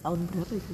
tahun berapa itu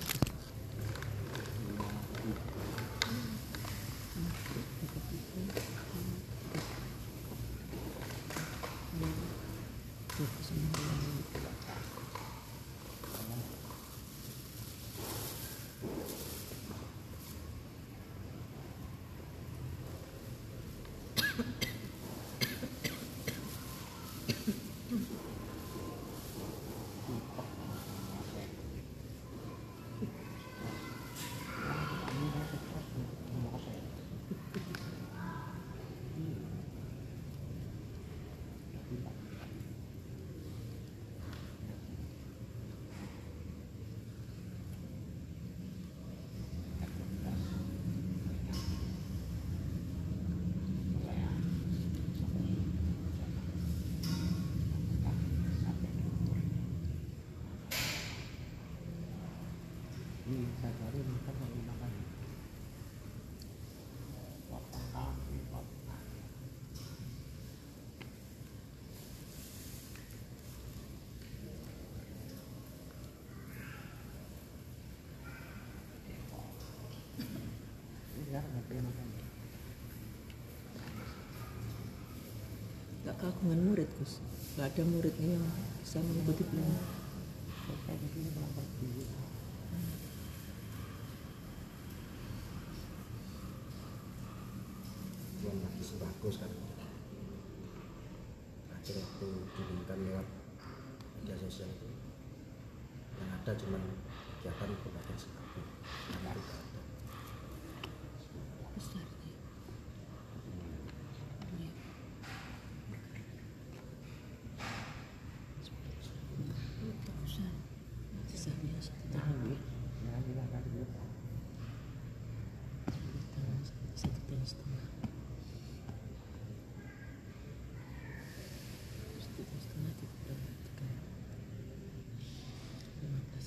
Gak kagungan murid Gus? Gak ada muridnya yang bisa mengikuti beliau? Yang lagi bagus kan akhir waktu diumumkan lewat media sosial itu yang ada cuma kegiatan pembagian sembako yang baru nggak ada Besar ya. Iya. Besar. Sisanya satu tahun. Ya, ini akan dilihat. Satu tahun setengah. Satu tahun setengah tiga bulan tiga. Lima belas.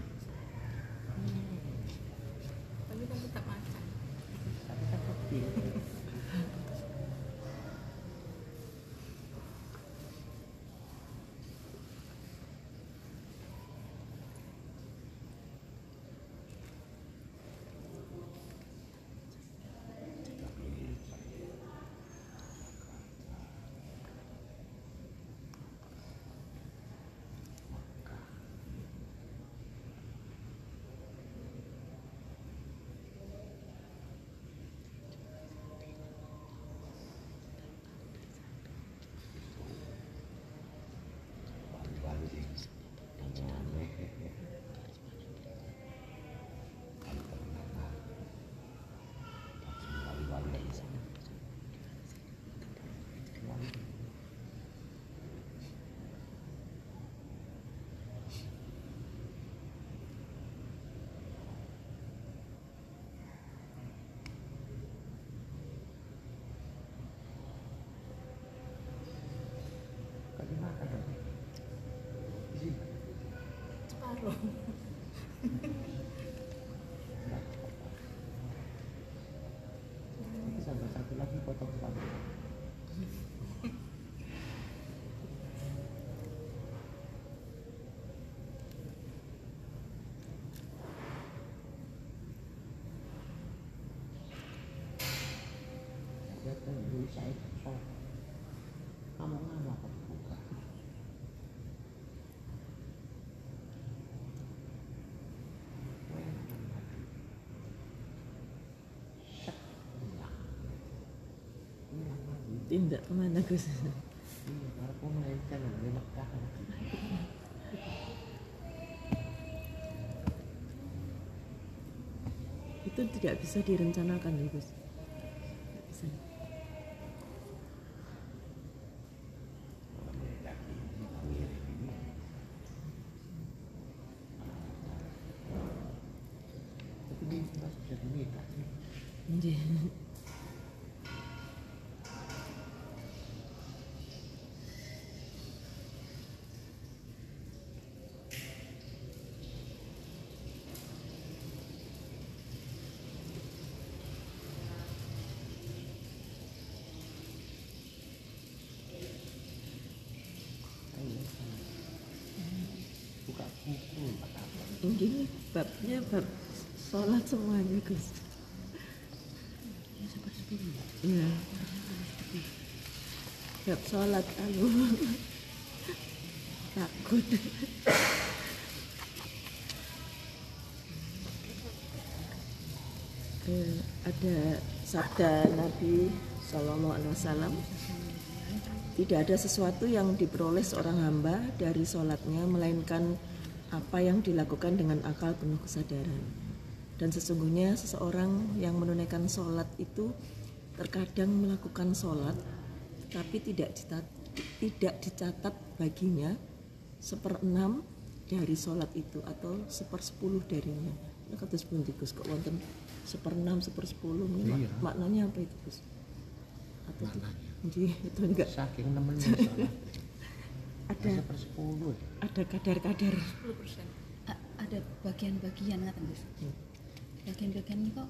saya kesel. Kamu ngapa kok buka? Tindak ke mana Gus? Itu tidak bisa direncanakan ya Gus? Tidak bisa. seremita sih. Nggih. Ayo, sama. Buka buku, buat apa? Ini babnya bab sholat semuanya Gus. Ya. Iya. Bab sholat anu takut. Ada sabda Nabi Shallallahu Alaihi Wasallam tidak ada sesuatu yang diperoleh seorang hamba dari sholatnya melainkan apa yang dilakukan dengan akal penuh kesadaran dan sesungguhnya seseorang yang menunaikan sholat itu terkadang melakukan sholat tapi tidak dicatat, tidak dicatat baginya seperenam dari sholat itu atau sepersepuluh darinya ini kata sepundi Gus kok wonten seperenam sepersepuluh ini Iya. maknanya apa itu Gus atau Maknanya. Nggih, itu enggak Saking nemenin sholat. Ada Masa persepuluh. ya? ada kadar-kadar 10% A- ada bagian-bagian ngaten Gus. Hmm. Bagian-bagian ini kok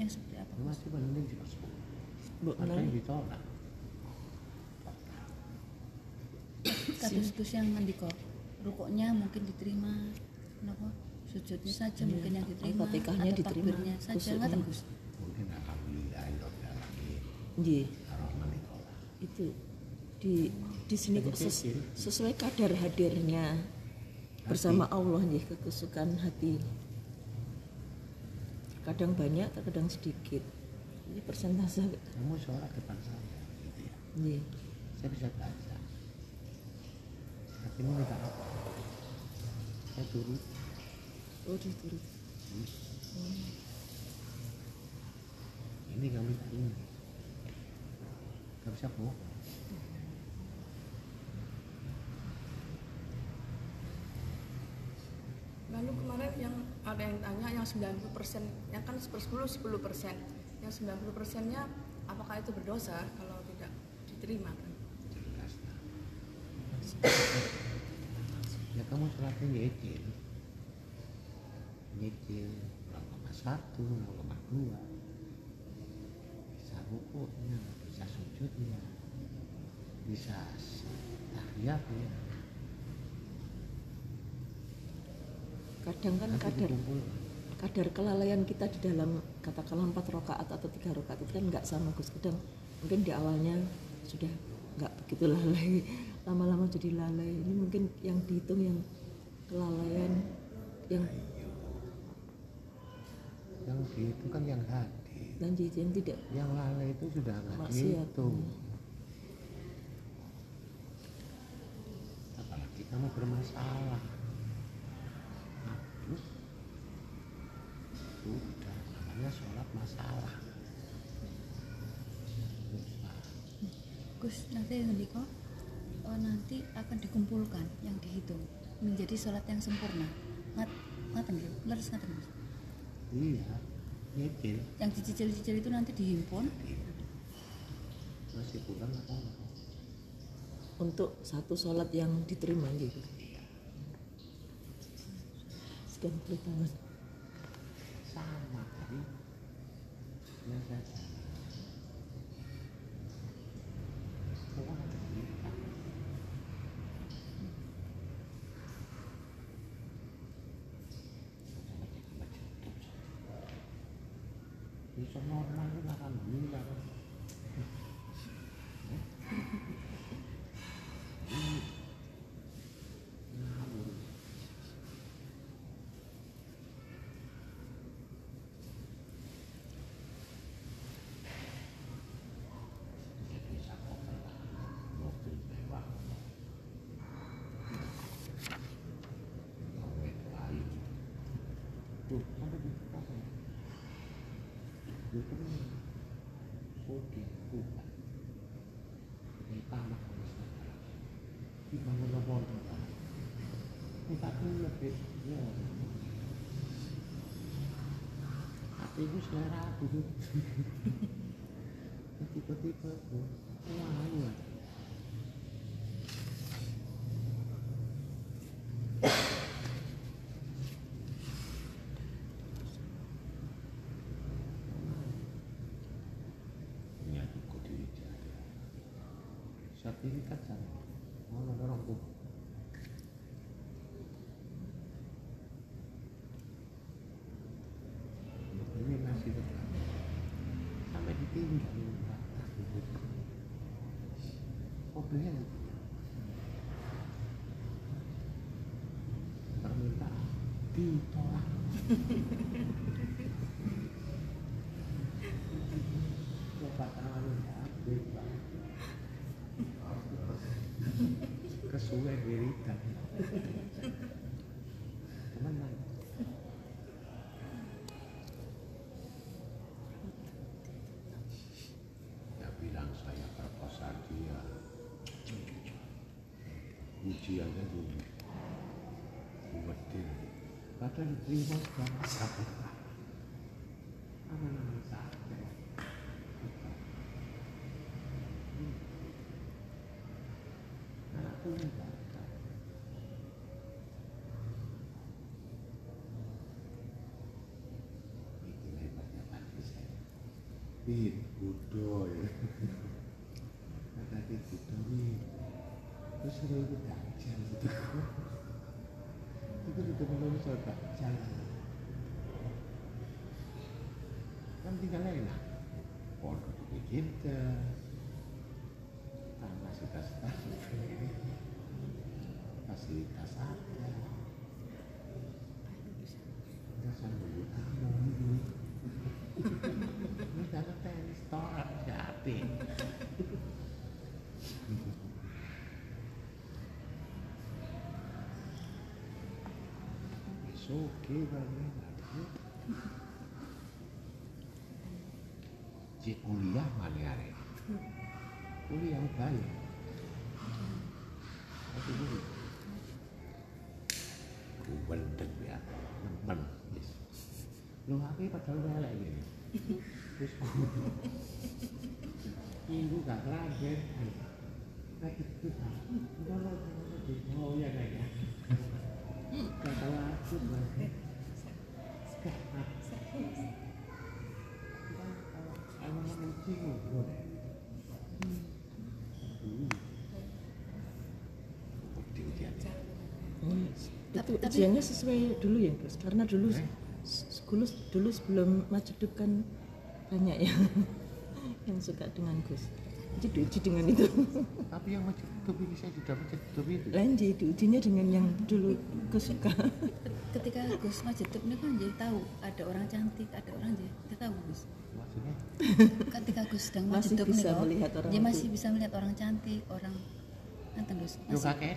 yang seperti apa? Masih mending di Ada yang ditolak. Kados-kados yang ngendika rukuknya mungkin diterima, kenapa? Sujudnya saja mungkin yang diterima, Fatihahnya atau diterima, takbirnya saja ngaten Gus. Mungkin alhamdulillah ditolak. itu di di sini kok ses- sesuai kadar hadirnya bersama Allah nggih kekusukan hati kadang banyak kadang sedikit ini persentase Kamu sholat depan saya. Gitu ya. Saya bisa baca. Ini minta apa? Saya turut. oh diturut Ini kamu minta ini. Gak bisa bohong. lalu kemarin yang ada yang tanya yang 90% yang kan sepersepuluh 10% yang 90% nya apakah itu berdosa kalau tidak diterima kan ya kamu sholatnya nyicil. Nyicil 0,1, 0,2. Bisa rukuknya, bisa sujudnya. Bisa tahiyatnya. Kadang kan kadar kadar kelalaian kita di dalam katakanlah empat rakaat atau tiga rakaat itu kan nggak sama Gus. Kadang mungkin di awalnya sudah nggak begitu lalai lama-lama jadi lalai. Ini mungkin yang dihitung yang kelalaian yang yang itu kan yang hadir dan yang tidak yang lalai itu sudah nggak dihitung. Apalagi kamu bermasalah sudah namanya sholat masalah. Gus nanti ngendika oh, nanti akan dikumpulkan yang dihitung menjadi sholat yang sempurna. Ngat, ngaten nggih, leres ngaten iya nyicil Yang dicicil-cicil itu nanti dihimpun? Masih kurang apa untuk satu sholat yang diterima gitu. Sekian puluh tahun sama tadi ya saja semua ada kita bisa normal itu alhamdulillah Ngawur. bisa koper mobil mewah Gawe lain. Tuh, sampai di koper. Itu kan Oke, bukan. Ini tanah Nusantara. Dibangun. Ya. Ibu selera aku. Tipe-tipe aku. Wah, iya. Ini aku kok diri dia. Sertifikat sana. Mana tuh? Ini masih tetap sampai ditinggal. Mobilnya permintaan ditolak. Coba tawarin ya, bebas. Kesuwe wiridan. Temenan. Dia bilang saya perkosa dia. Ujiannya dulu. Kuwetin. Padahal diterima. Anakku ini gagal. Itu hebatnya Pak saya. Pin, budoy. Kata dia budoy. Terus suruh itu dajjal gitu. Itu itu menurut saya dajjal. Kan tinggal enak. Pondok dibikin ke kapasitas fasilitas ada. Kita sambil tamu. Ini karena tenis torak siapa? It's okay banget. Cik kuliah mana hari? Kuliah bayar. Aku dulu. Ku benteng ya, nemen. Lu apa padahal melek gini. Terus gak kelajen. Mau ya kayak Gak tahu aku lagi. Emang mencing ngobrol. Oh, Ujiannya sesuai dulu ya Gus? Karena dulu s- dulu dulu sebelum Majeduk kan banyak yang yang suka dengan Gus. Jadi diuji dengan itu. Tapi yang tuh ini saya sudah macam tuh itu. lain jadi diujinya dengan yang dulu Gus suka. Ketika Gus Majetuk ini kan jadi tahu ada orang cantik ada orang jadi kita tahu Gus? Maksudnya? Ketika Gus sedang bisa nih, melihat orang dia itu. masih bisa melihat orang cantik orang nanti Gus? Yo masih? kakek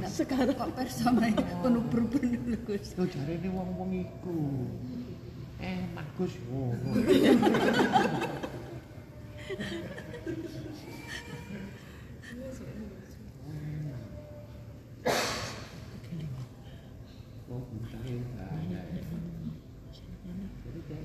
Nek segala kok persamae ono berubah dulu Gus. Yo jarene wong-wong iku. Eh, Mak Gus. Oh, mutahe. Ya. Jadi kayak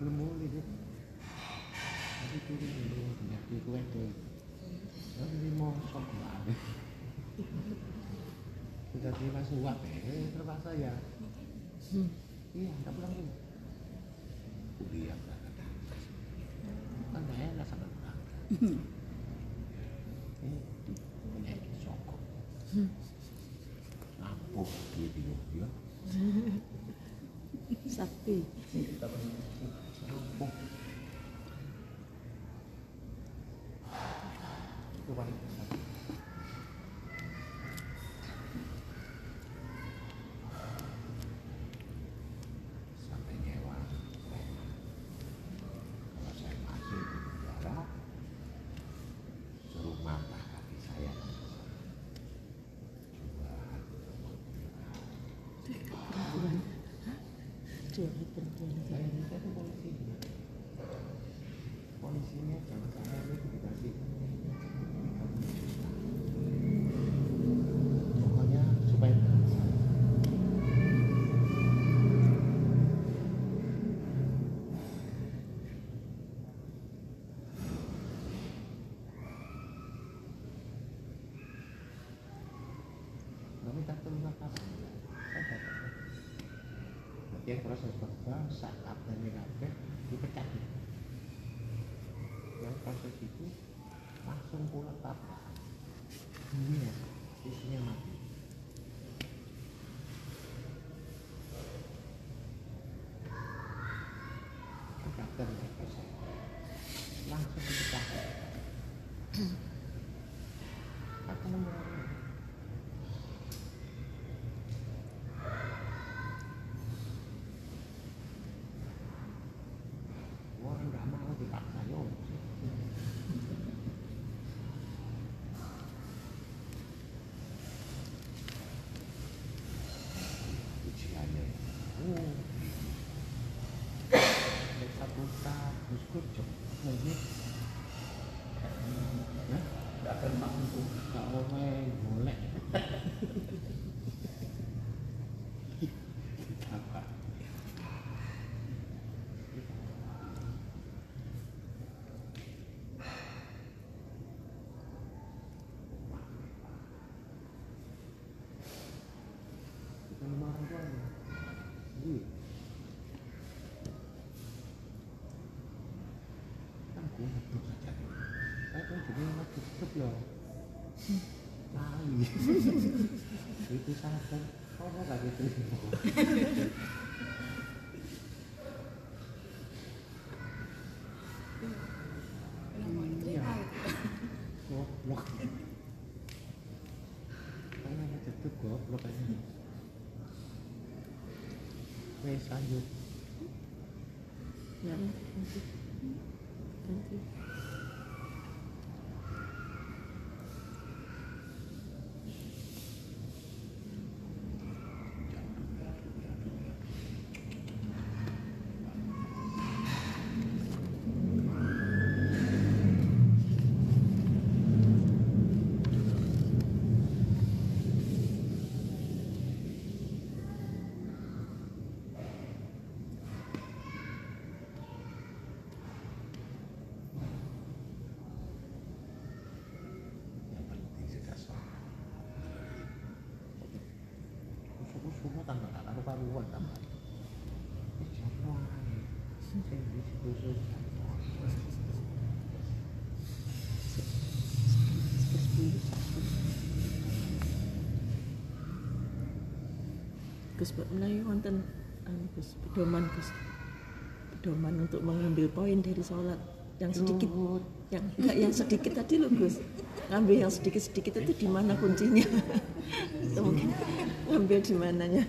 belum mulai deh masih turun dulu jadi kue deh tapi ini mosok banget sudah terima suap ya terpaksa ya iya tapi outside. Gracias. tai itu. Sadar ono gak gitu goblok kayaknya. Gus menawi iya, wonten anu Gus pedoman Gus. Pedoman untuk mengambil poin dari sholat. Yang sedikit oh. yang enggak yang sedikit tadi lo Gus. Ngambil yang sedikit sedikit itu di mana kuncinya? Atau mungkin ngambil di mananya?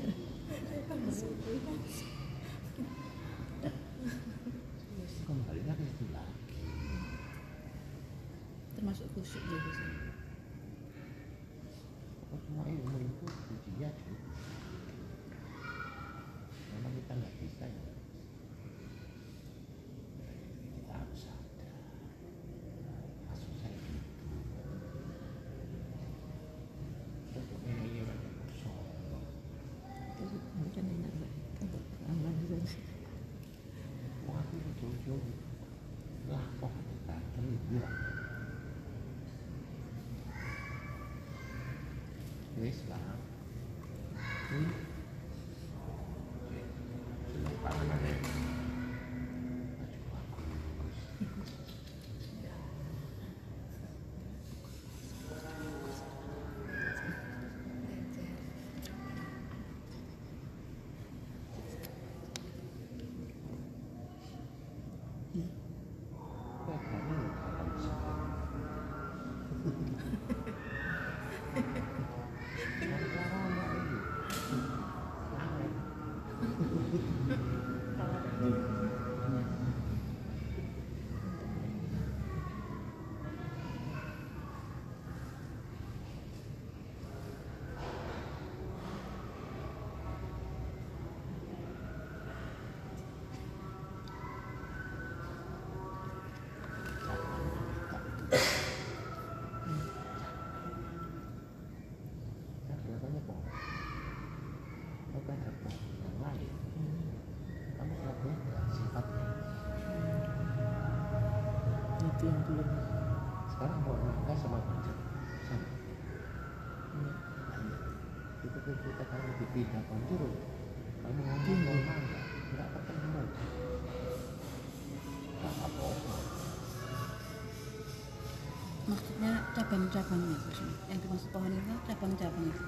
cabang-cabangnya yang dimaksud pohon itu cabang-cabang itu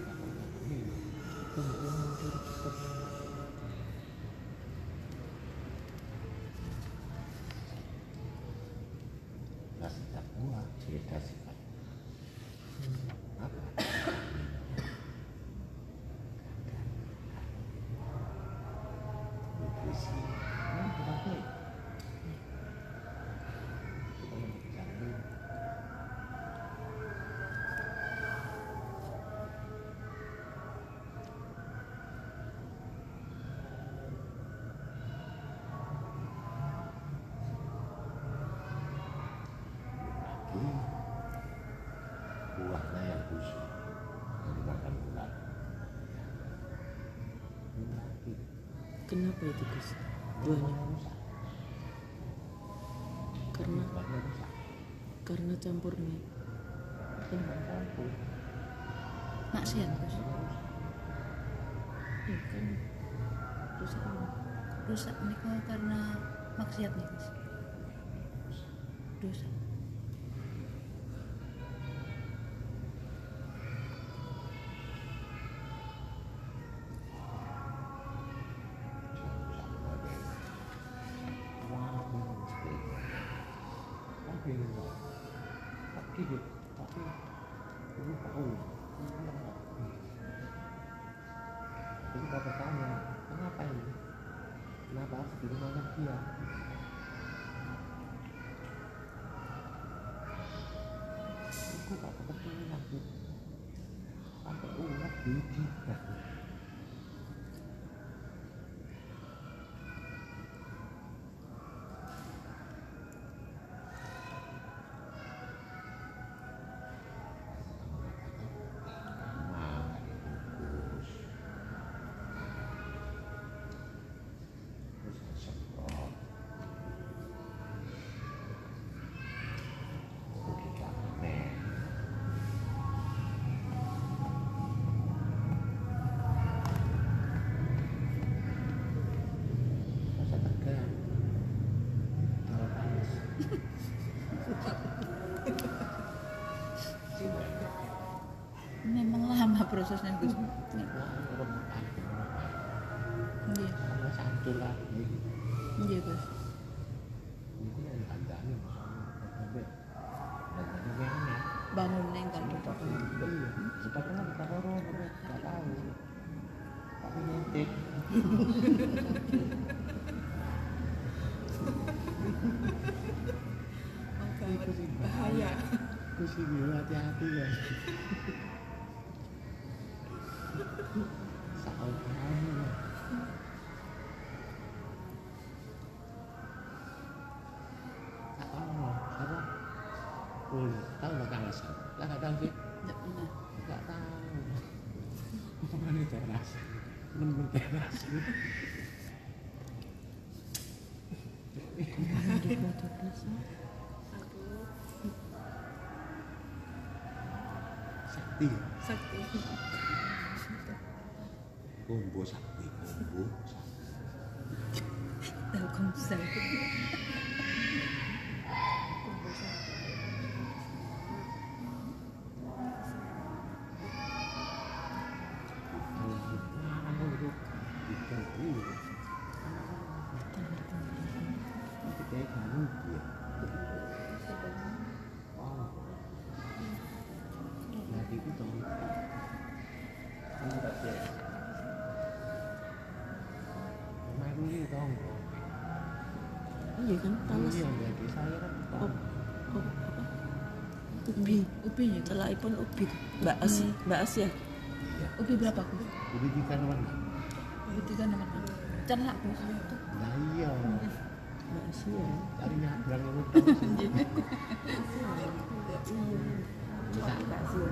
Nah, buah cerita sih. kenapa itu guys buahnya karena iya, iya, karena campur. Mie maksiat Gus. ya kan? Rusak rusak nih karena maksiat nih Sunan Gus. Gus. Tapi Sakti. Ubi Ubi ya. Celakipun ubi Mbak As Mbak As ya Ubi berapa, Gus? Udah ikan warna. Ubi tiga nomor enam. Celak, Gus. Nah iya. Mbak As ya Cari nyabrang yang udah. Mbak As ya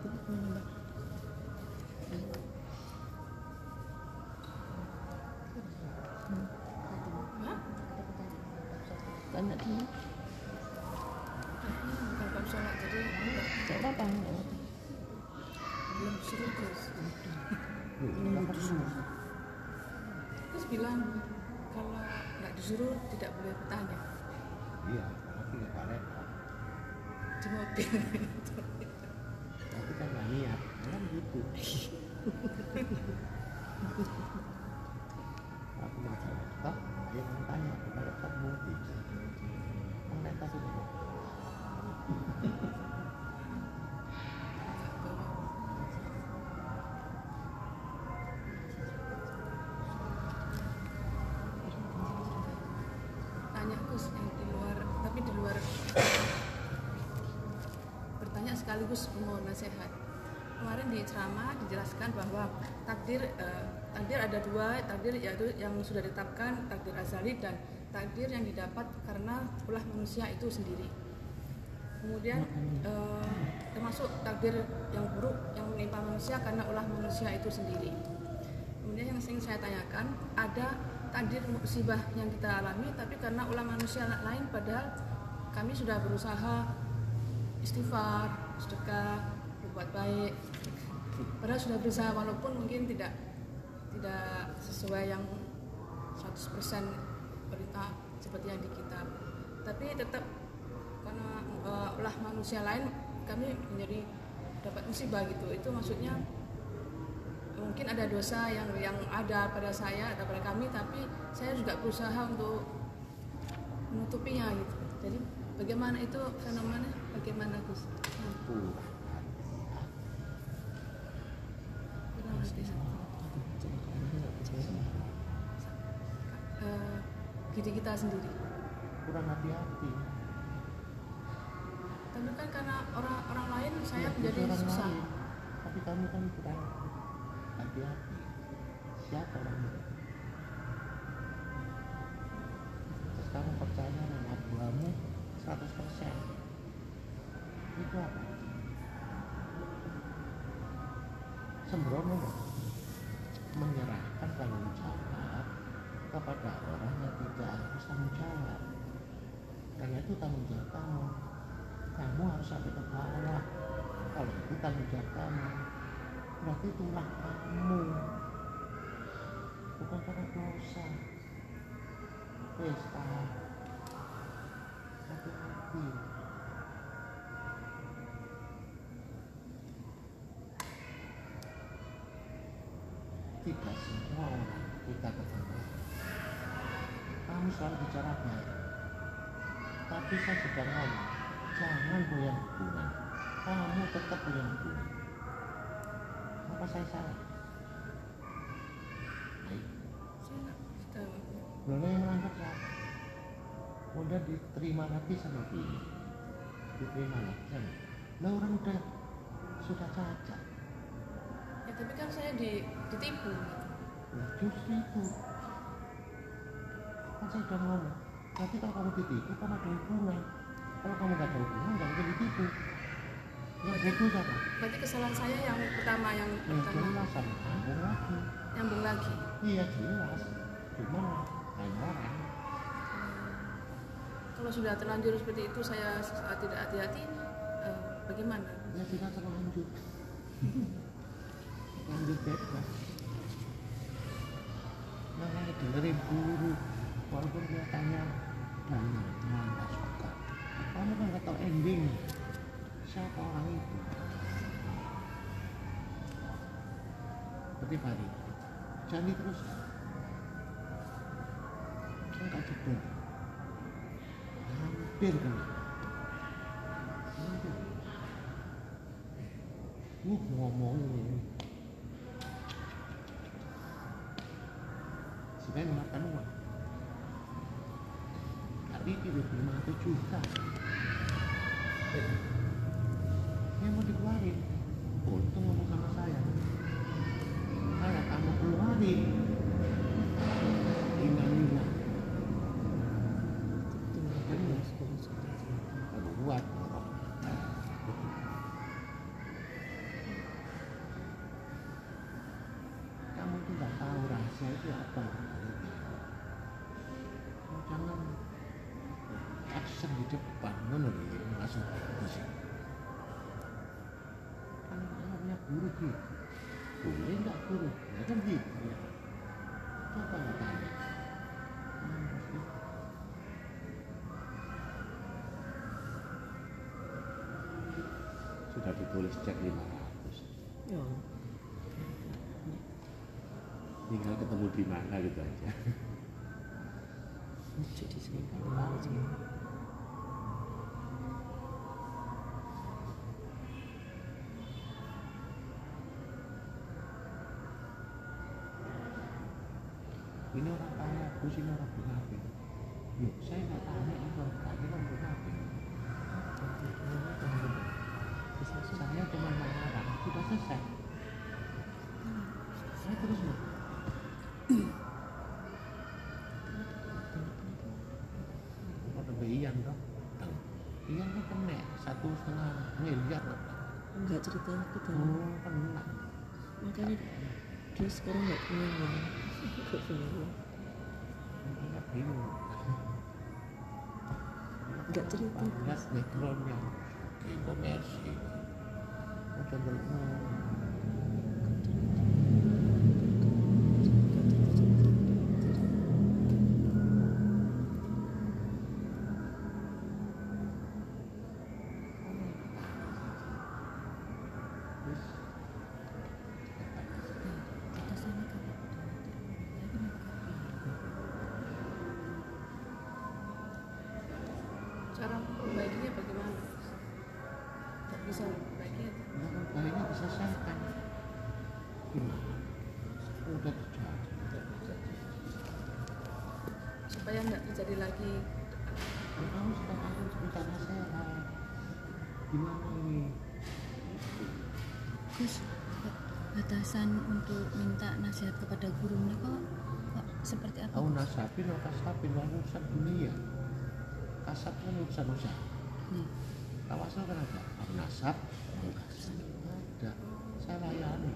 tanya dulu sholat jadi apa-apa belum terus bilang kalau disuruh tidak boleh bertanya Iya, tapi nggak repot. di mobil nasihat kemarin di ceramah dijelaskan bahwa takdir eh, takdir ada dua takdir yaitu yang sudah ditetapkan takdir azali dan takdir yang didapat karena ulah manusia itu sendiri. Kemudian eh, termasuk takdir yang buruk yang menimpa manusia karena ulah manusia itu sendiri. Kemudian yang sering saya tanyakan ada takdir musibah yang kita alami tapi karena ulah manusia lain padahal kami sudah berusaha istighfar sedekah berbuat baik. Padahal sudah berusaha walaupun mungkin tidak tidak sesuai yang 100% berita seperti yang di kitab. Tapi tetap karena uh, ulah manusia lain kami menjadi dapat musibah gitu. Itu maksudnya mungkin ada dosa yang yang ada pada saya ada pada kami tapi saya juga berusaha untuk menutupinya gitu. Jadi bagaimana itu fenomena bagaimana Gus? Mampu. Diri kita sendiri. kurang hati-hati Tapi kan karena orang orang lain saya Ya, menjadi orang susah. lain. tapi kamu kan kurang hati-hati siapa orang itu terus kamu percaya dengan Tuhanmu 100% itu apa sembrono loh. menyerahkan tanggung jawab kepada orang yang tidak harus tanggung jawab karena itu tanggung jawab kamu kamu harus sampai ke kalau jawab kamu berarti itulah kamu. Bukan karena dosa. Pesta. Hati-hati tidak semua orang kita ketemu kamu selalu bicara baik. Tapi saya sudah ngomong jangan goyang hubungan kamu tetap goyang hubungan apa saya salah? Baik. Lola yang melanggar siapa udah diterima lagi sama ini diterima lagi sama. Lah orang udah sudah cacat ya tapi kan saya di, ditipu. Nah, justru itu. Kan saya udah ngomong. Nanti kalau kamu ditipu, kamu ada hubungan. Kalau kamu gak ada hubungan, gak mungkin ditipu. Yang bodoh siapa? Berarti kesalahan saya yang pertama yang Yang pertama jelas sama lagi. nyambung lagi. Iya jelas. Cuma lain orang. Kalau sudah terlanjur seperti itu saya uh, tidak hati-hati uh, bagaimana? Ya tidak terlanjur. Lanjut bebas. Makanya dengerin guru. Walaupun kelihatannya banyak nggak suka. Kamu kan nggak tahu ending. Siapa orang itu? Seperti Fahri. Jangan diteruskan. Enggak jebol. Hampir. Hampir. Uh, ngomong ini. Sebenarnya makan uang. Tapi tidur 500 juta. Yang mau dikeluarin. Untung di mana gitu aja. Jadi saya ini orang kaya Gus ini orang munafik Loh, saya nggak tanya ini orang kaya orang munafik saya cuma melarang sudah selesai? Saya terus mau Ian dong. Ian kan kena satu setengah miliar. Enggak cerita ke dalam. oh kena Makanya dia sekarang nggak punya uang. Nggak punya uang. Makanya bingung Nggak cerita. backgroundnya komersi udah belum untuk minta nasihat kepada guru ini kok, seperti apa? Gus? nasabin atau kasabin wah urusan dunia. Kasab kan urusan usaha Nih, tawasul kan ada? Aku nasab aku kasab ada. Saya layani.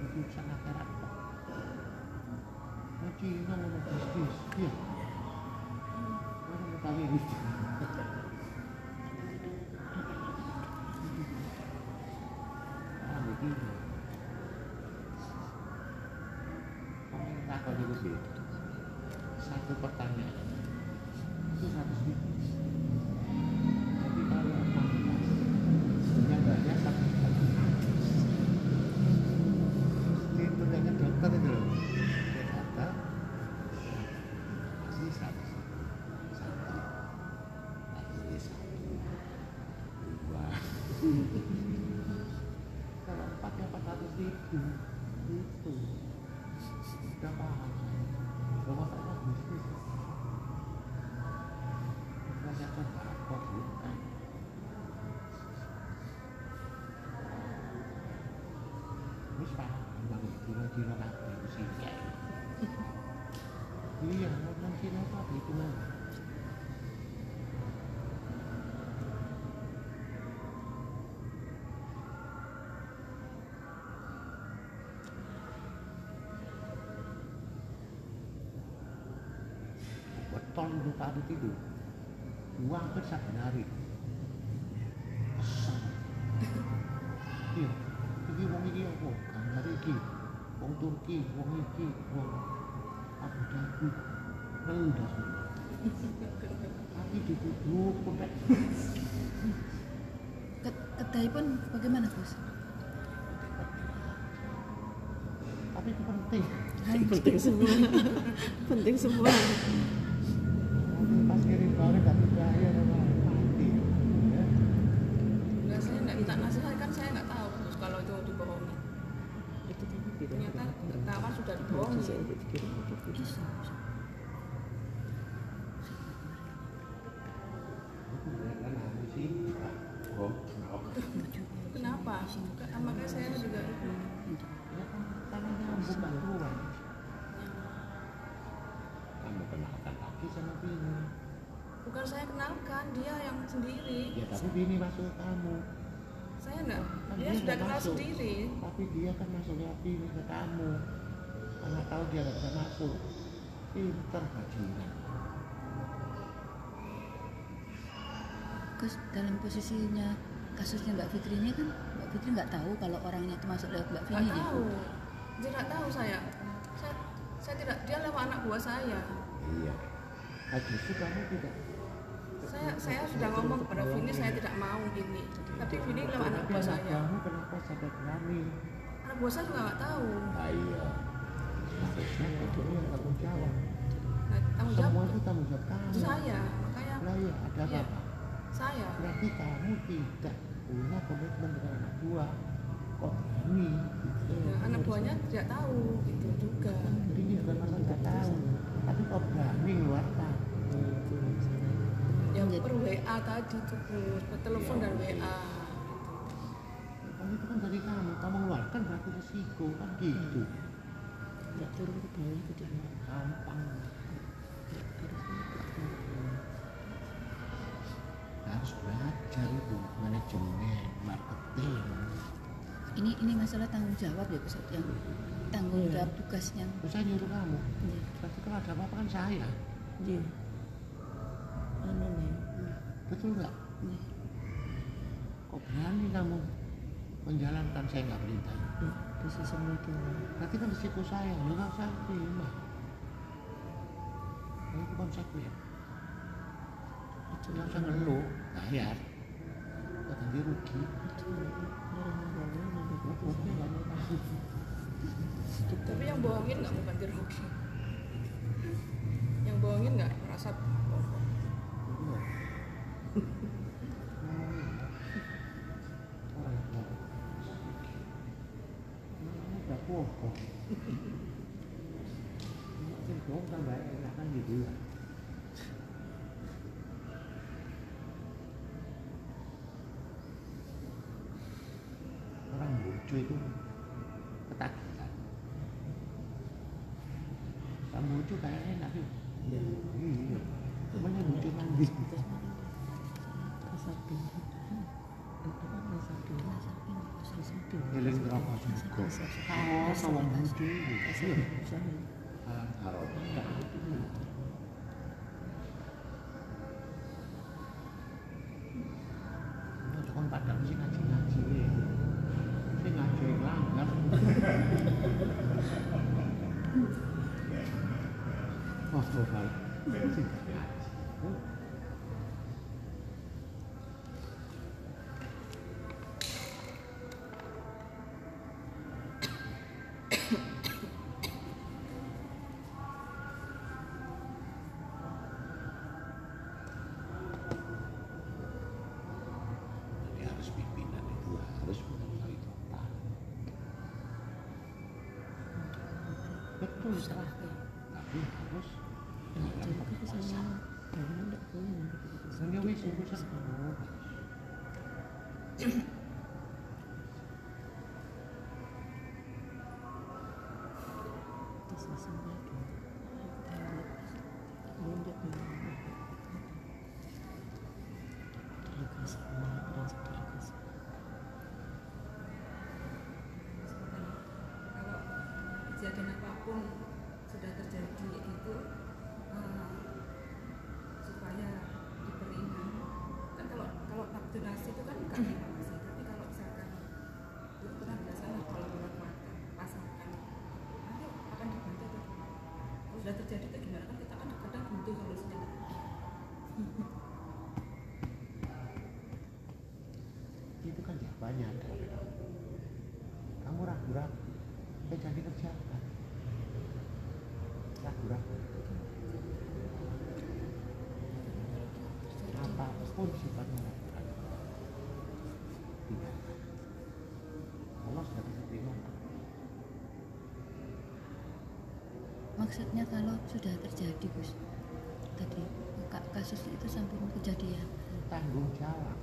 Itu urusan akhirat Cina mau bisnis. Iya. Mau kawin betul untuk tadi itu uang kan saben hari. Kesel iya iki wong iki apa? Gambar iki wong Turki wong iki wong Abu Dhabi. Rendah semua. Tapi dituduh kok Ke- kedai pun bagaimana Gus? tapi itu penting. Penting semua. Penting semua pas kirim barang gak dibayar sama mati ya Enggak, saya nggak minta nasihat kan saya nggak tahu terus kalau itu dibohongi itu tadi bilang ternyata ketahuan sudah dibohongi. Bisa itu kan kenapa? Kan- makanya saya juga ya kan karena nyambung mbak tuan kamu kenalkan lagi sama Bini bukan saya kenalkan dia yang sendiri. Ya tapi Bini masuk ke kamu saya nggak Kan dia dia sudah kenal masuk. sendiri. Tapi dia kan masuknya Bini ke kamu karena tahu dia nggak bisa masuk. Pinter bajingan Gus dalam posisinya kasusnya Mbak Fitri ini kan Mbak Fitri nggak tahu kalau orangnya itu masuk lewat Mbak nggak Fini ya? tahu. Tidak tahu saya. Saya saya tidak dia lewat anak buah saya. Iya. Nah, justru kamu tidak saya saya sudah ngomong kepada Vini saya tidak mau ini tapi Vini lewat anak buah saya. kamu kenapa sampai berani? Anak buah saya juga nggak tahu. Nah iya harusnya kamu yang tanggung jawab. Tanggung jawab semua itu tanggung jawab kamu. Saya makanya iya ada Iya. apa? saya. Berarti kamu tidak punya komitmen dengan anak buah. Kok gitu Nah, anak buahnya tidak tahu itu juga. Ini bukan masalah tidak tahu. Tapi kok berani ngeluarkan? Yang per WA tadi tuh per telepon dan WA kan itu kan dari kamu. Kamu ngeluarkan berarti resiko kan gitu nggak turun ke bawah itu gampang. Harus belajar itu manajemen marketing. Ini ini masalah tanggung jawab ya Gus yang tanggung Iya. jawab tugasnya. saya nyuruh kamu. Iya. berarti kalau ada apa-apa kan saya. Iya. Anu nih. Betul nggak? Iya. kok berani kamu menjalankan? Saya nggak perintah. Ya, bisa semua itu. Berarti kan risiko saya lu nggak saya terima. Nah, itu konsekuensi itu nggak usah ngeluh. Bayar. Nggak ganti rugi. Tapi yang bohongin nggak mau ganti rugi? Yang bohongin nggak merasa Orang tua. Ini udah bohong. sing dong tambah enak kan gitu ya orang lucu itu ketagihan kamu lucu kayak enak sih Ya. iya cuman yang lucu mandi Rasa rasa ping. eling berapa juga kalau sama lucu iya Usaha. alam karo enggak gitu Betul, Salah ya. tapi harus Jadi dalam kita kepuasan. sama bangun enggak boleh nanti kita Dan ya wis Maksudnya kalau sudah terjadi Gus Tadi ka- kasus itu sampai kejadian Tanggung jawab.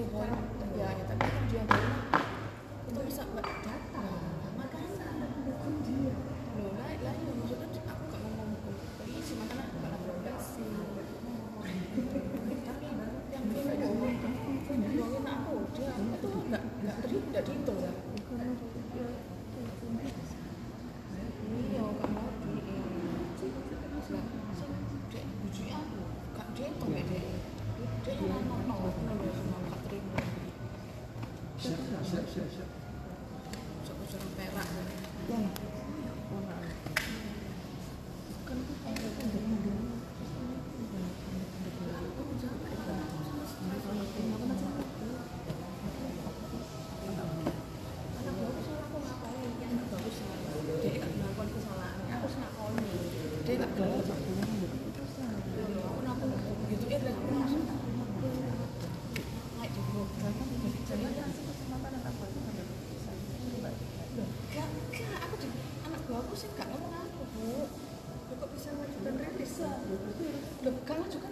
su forma. sih? Nggak ngomong aku bu. Kok bisa ngajukan rilis loh nggak ngajukan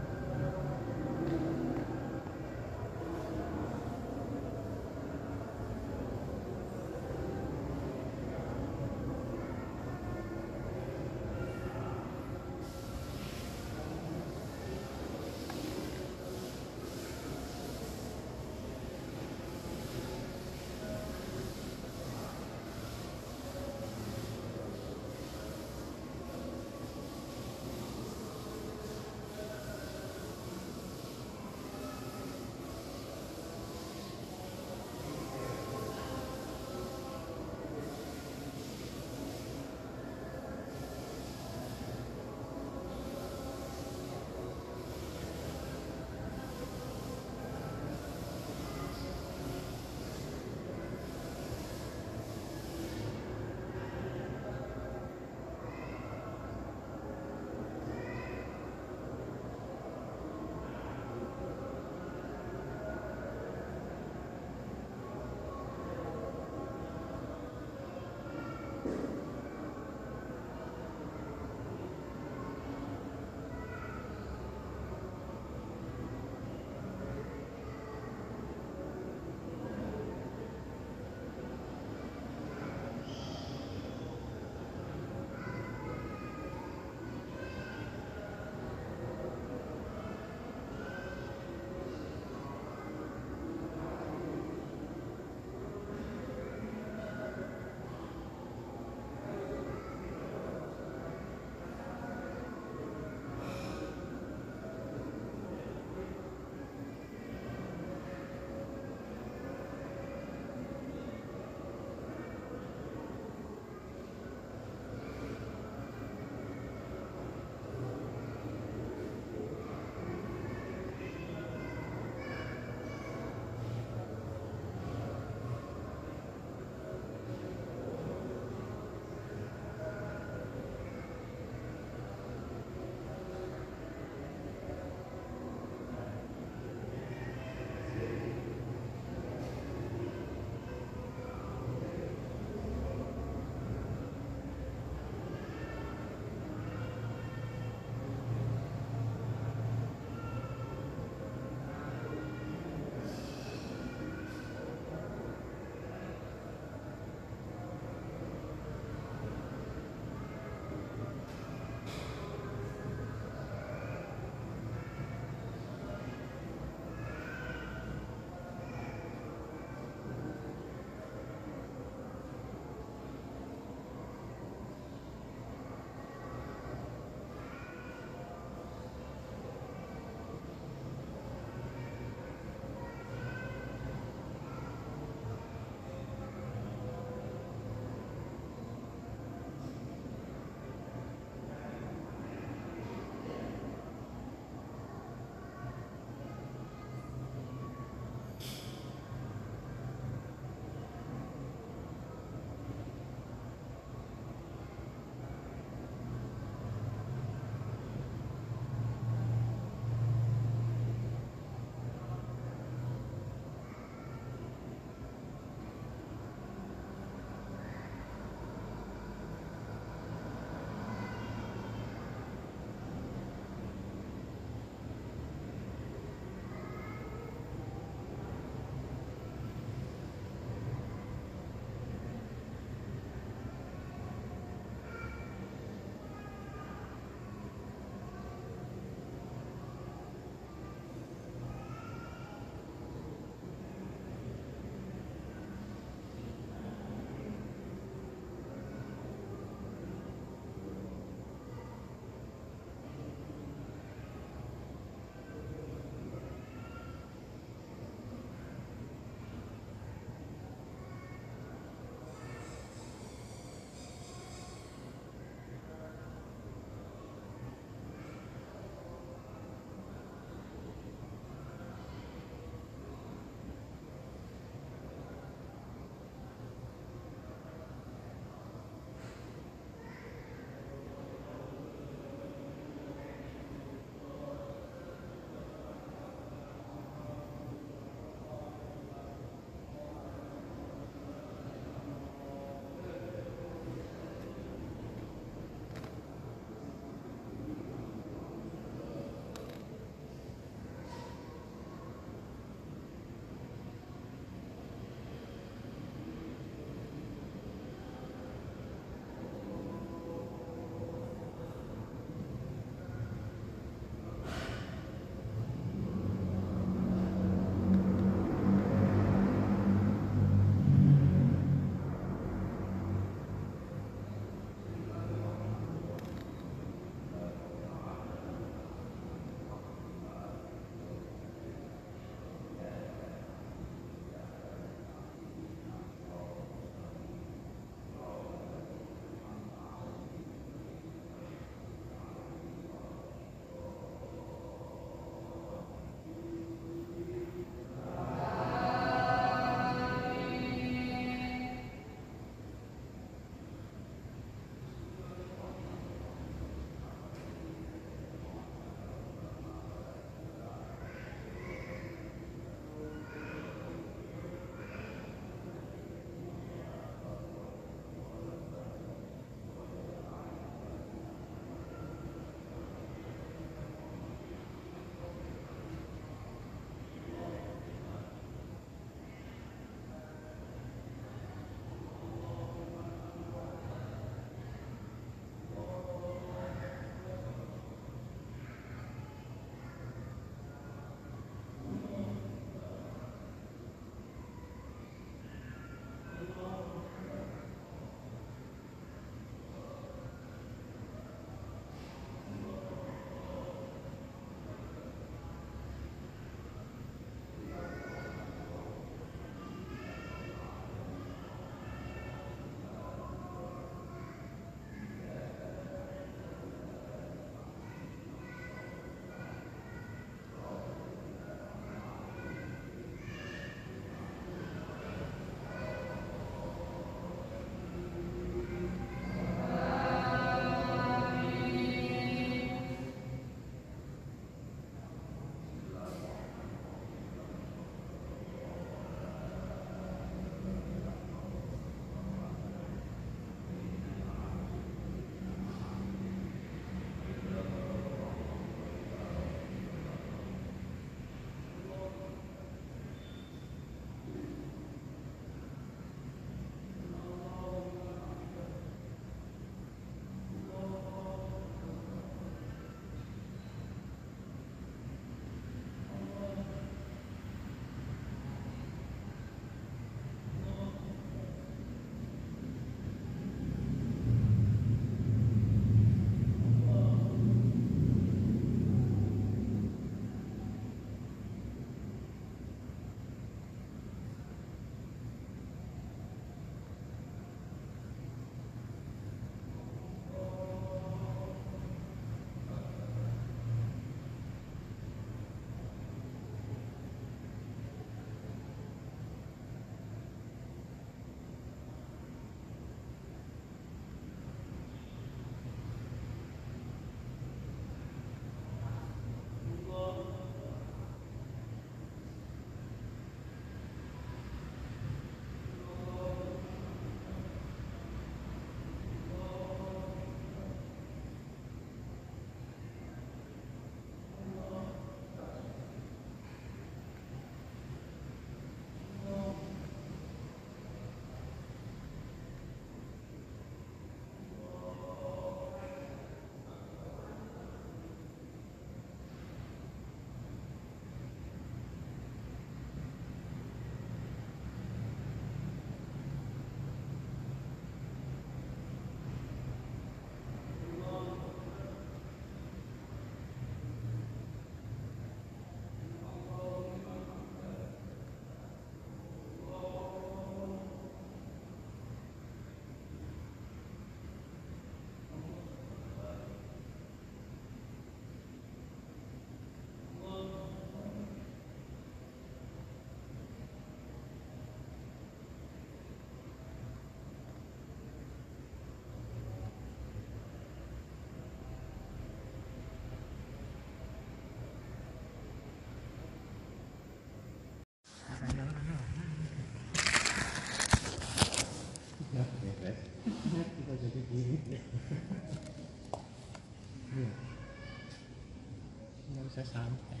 saya sampai.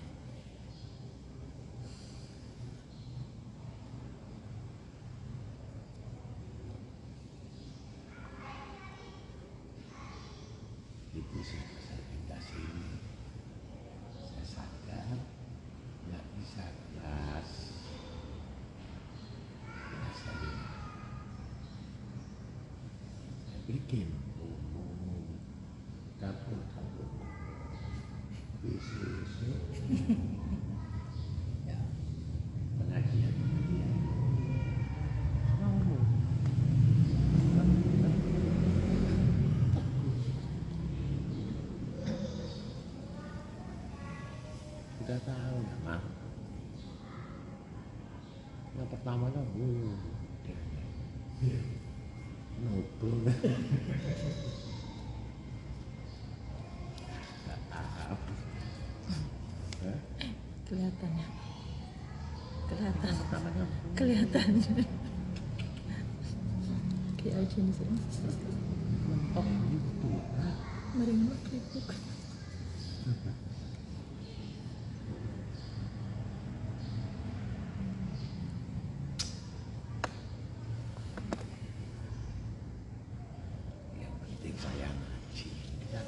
Itu sih saya pindah sini. Saya sadar nggak bisa kelas. Saya saya bikin umum dapur dapur bisnis ya sudah tahu ya mak yang pertama kan uh, kelihatan ya kelihatan. Kelihatan kayak aja nih sih mentok gitu. Hah? mending keripuk yang penting saya ngaji Ya.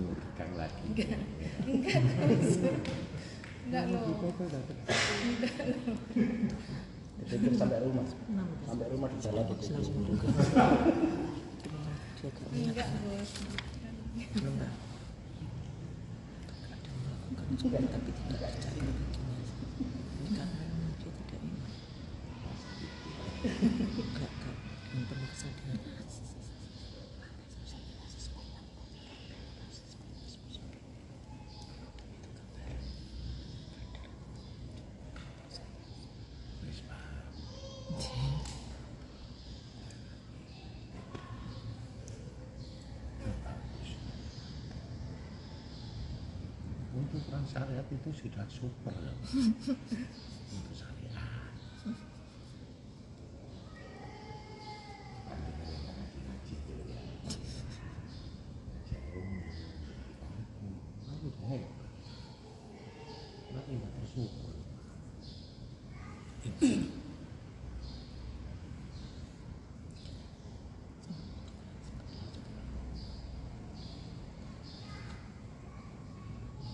Tuh, Lagi. Enggak. Enggak, Gus. Enggak loh. Dipikir sampai rumah sampai rumah di jalan itu Enggak, Gus. tapi tidak percaya karena dia tidak ingin enggak enggak yang pemaksa dia Wis paham. Untuk perang syariat itu sudah super ya. Untuk syariat. Pandangan yang ngaji-ngaji itu ya. Ngaji umum, Kamu udah hebat. Nanti nggak bersyukur.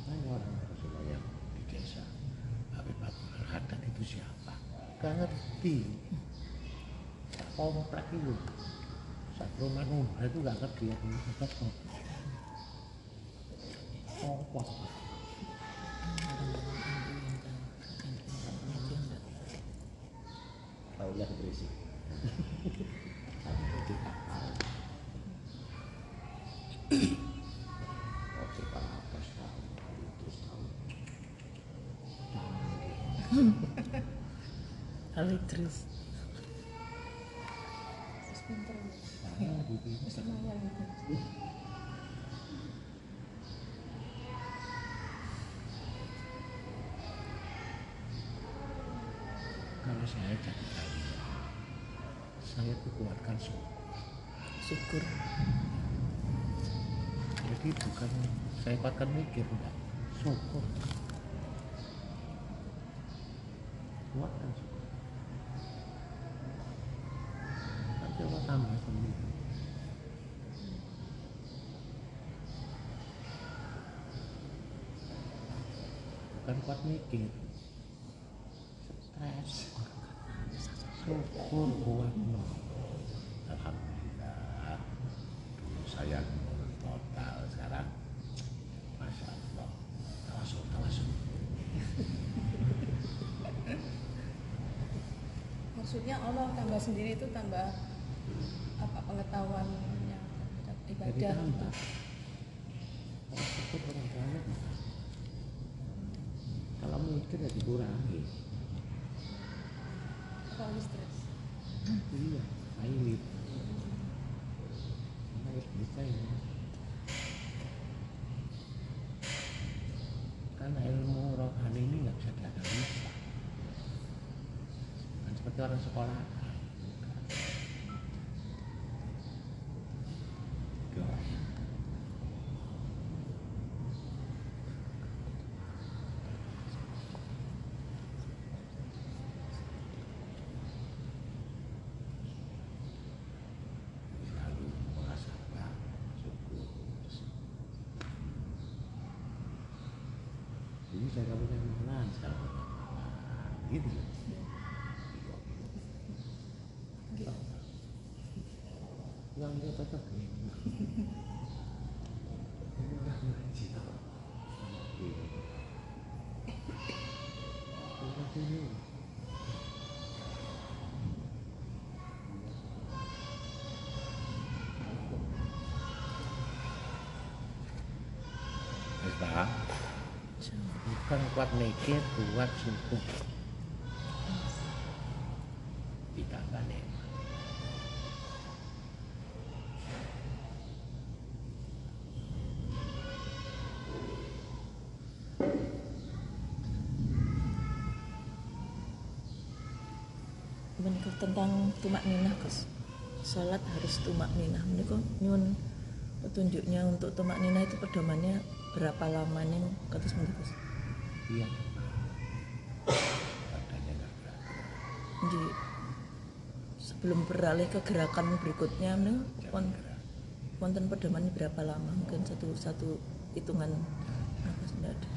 Makanya orang Rasulullah yang di desa Habib Abdul Haddad itu siapa? Gak ngerti. Komplek itu. Saat rumah Nuh itu gak ngerti ya. Itu Komplek. tahunya berisi Sampai di kapal. Oke, Pak tahu. Alitris Gitu. Kalau saya jadi kalian, saya tuh kuatkan syukur. syukur Jadi bukan saya kuatkan mikir, enggak. Syukur. Kuatkan syukur. Nanti Allah tambah sendiri. Kuat mikir. Stres. Syukur no. Alhamdulillah. Dulu saya menurun total sekarang. Masya Allah. Tawasul, tawasul. Maksudnya Allah tambah sendiri itu tambah apa pengetahuannya terhadap Jadi ibadah. tambah. Kalau syukur orang banyak. Kalau mikir ya dikurangi. Terlalu stres. Iya, pilot. Orang sekolah Gas. Selalu muhasabah, syukur. Jadi saya kamu yang mana sekarang gitu loh. Yang dia tetap ini. Ini udah ngaji tau. Ini. Udah ini. Wis, Pak. bukan kuat mikir kuat syukur tentang tumak ninah Gus. Sholat harus tumak ninah. Menikah nyun petunjuknya untuk tumak ninah itu pedomannya berapa lama nih? Katus Gus. Iya. Jadi, sebelum beralih ke gerakan berikutnya nih won- wonten pedoman berapa lama? Mungkin satu satu hitungan apa sudah ada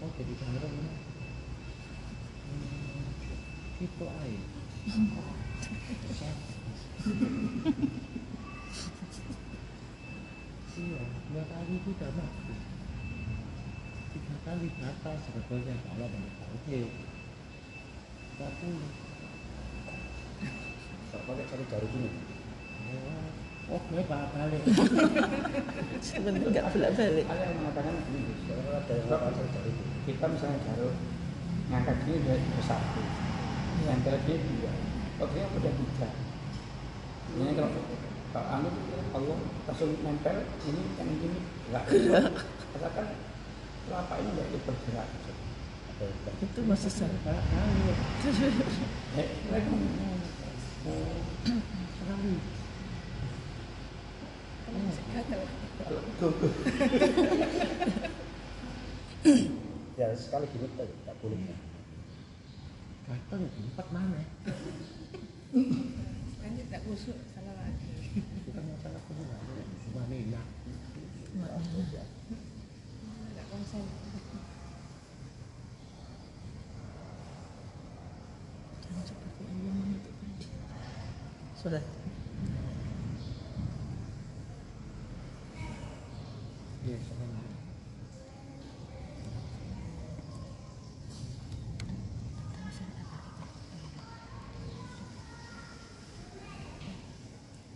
oh jadi beneran ya Hmm, itu air iya dua kali itu udah mati tiga kali batal sebetulnya kalau banyak tauhid pakai cari jari gini oh gue balik sebenarnya nggak bolak balik ada yang mengatakan begini ada yang jari gini kita misalnya jarum ngangkat gini udah satu. Nempel gini dua. Oke udah tiga. Ini kalau kalau anu Allah langsung nempel ini yang gini enggak asalkan kelapa ini enggak bergerak yang itu masih gogo ya sekali tak tak boleh. Gatel empat mana Kan tidak kusuk, salah lagi. bukan masalah kedua cuma minyak Tidak konsen. Jangan seperti Allah menentukan Sudah. Iya.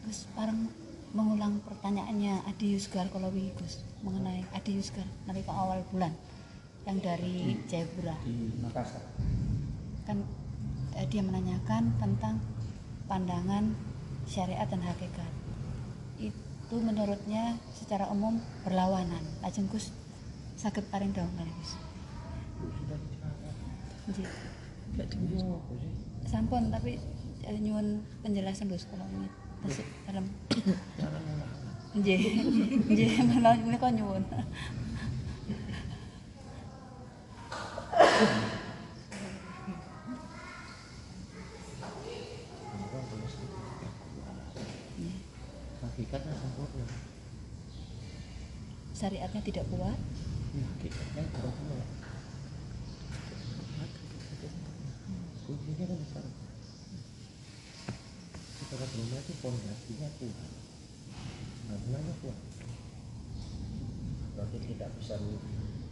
Gus parang mengulang pertanyaannya Adi Yusgar Kolowi Gus mengenai Adi Yusgar nalika awal bulan yang dari Jayapura di Makassar kan eh, dia menanyakan tentang pandangan syariat dan hakikat. Itu menurutnya secara umum berlawanan. Lajeng Gus sakit paring dong kali Gus. Sampun tapi eh, nyuwun penjelasan Gus kalau ini tasik dalam. Ngulangnya. nggih. Nggih menawi menika nyuwun Orang mesti tidak kuat. Hakikatnya sempurna. syariatnya tidak kuat Ya, hakikatnya tidak kuat. Kuncinya kan di sana. Secara belum itu fondasinya kuat. Bangunannya kuat. berarti tidak bisa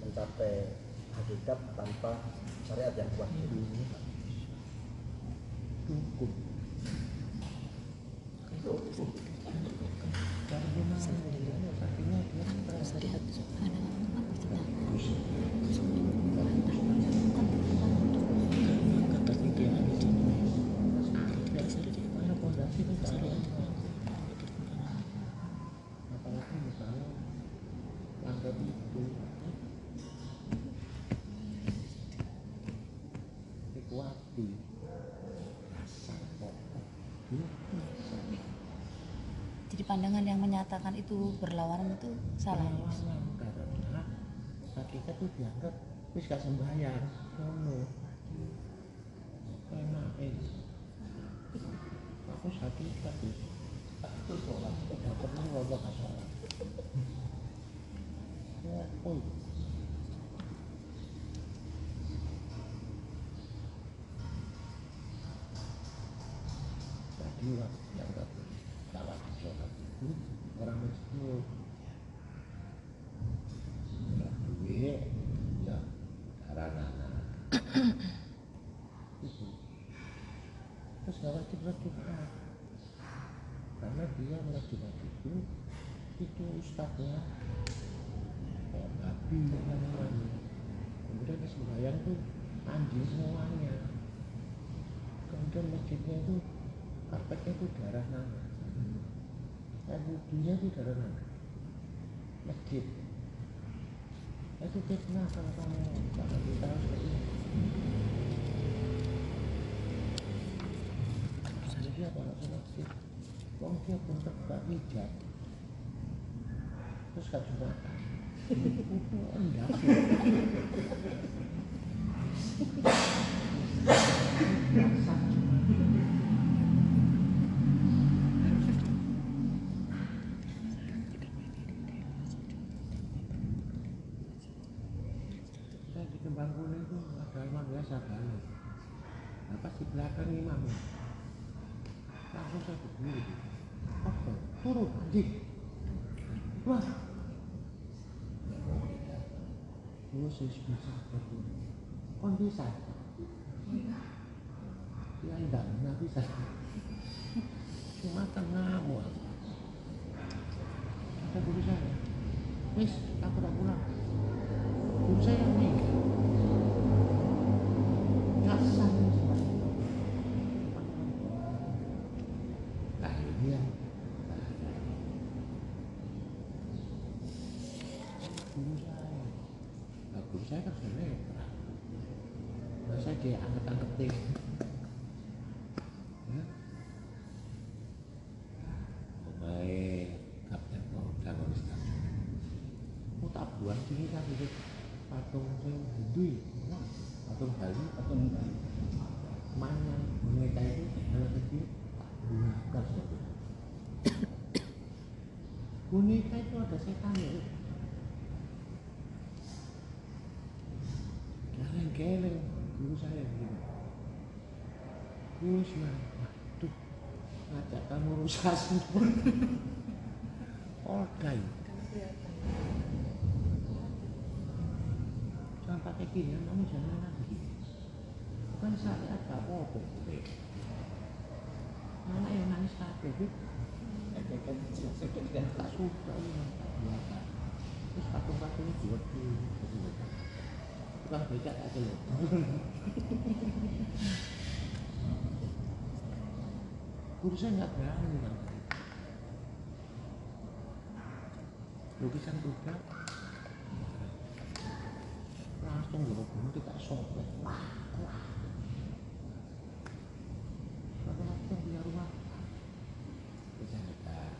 mencapai hakikat tanpa syariat yang kuat Dukun. Cara gimana? Artinya dia merasa Syariat. Kata tiga itu. Tidak bisa di mana fondasi itu syariat. Apalagi mati rasa kok dia rasa Jadi pandangan yang menyatakan itu berlawanan itu salah. Mas? Perlawanan karena hakikat itu dianggap wis gak sembahyang ngono enak aku hakikat wis aku sholat udah pernah ngomong gak sholat ya oh tadi lah dianggap gak wajib sholat itu orang miskin ya duit ya karena itu terus gak wajib wajib karena dia wajib wajib itu ustadznya. Kayak babi namanya kemudian di sembahyang tuh anjing semuanya. Kemudian masjidnya itu karpetnya itu darah nanas kayak wudhunya itu darah nanas masjid. Itu fitnah kalau kamu. Jangan kita seperti nggak sholat masjid Wong dia pun terbuka hijab terus gak itu enggak saya di kembang kuning itu ada imam biasa banget nah pas di belakang imamnya langsung saya berdiri apa turun anjing wah Yesus bisa berdiri kon bisa? Ya enggak enggak bisa cuma tengah mual kata guru saya wis aku tak pulang guru saya yang meninggal kasar nah ini yang guru saya nah, guru saya kan sudah netral nah, saya dia angkat-angketin ya pemain kapten Polda Polista mau tak buat sini kan itu patung sing Hindu ya. patung Bali patung Bali mana boneka itu anak kecil tak buat ada setan ya geleng-geleng guru saya begini Gus waduh ngajak kamu rusak semua Oldai jangan pakai gini kamu jangan lagi bukan syariat gak apa-apa anak yang nangis kabeh gitu tak suka ini tak biasa terus patung-patungnya buat di tukang becak nggak berani bang lukisan Buddha langsung loh gunung kita sobek wah wah laki-laki yang punya rumah bisa nggak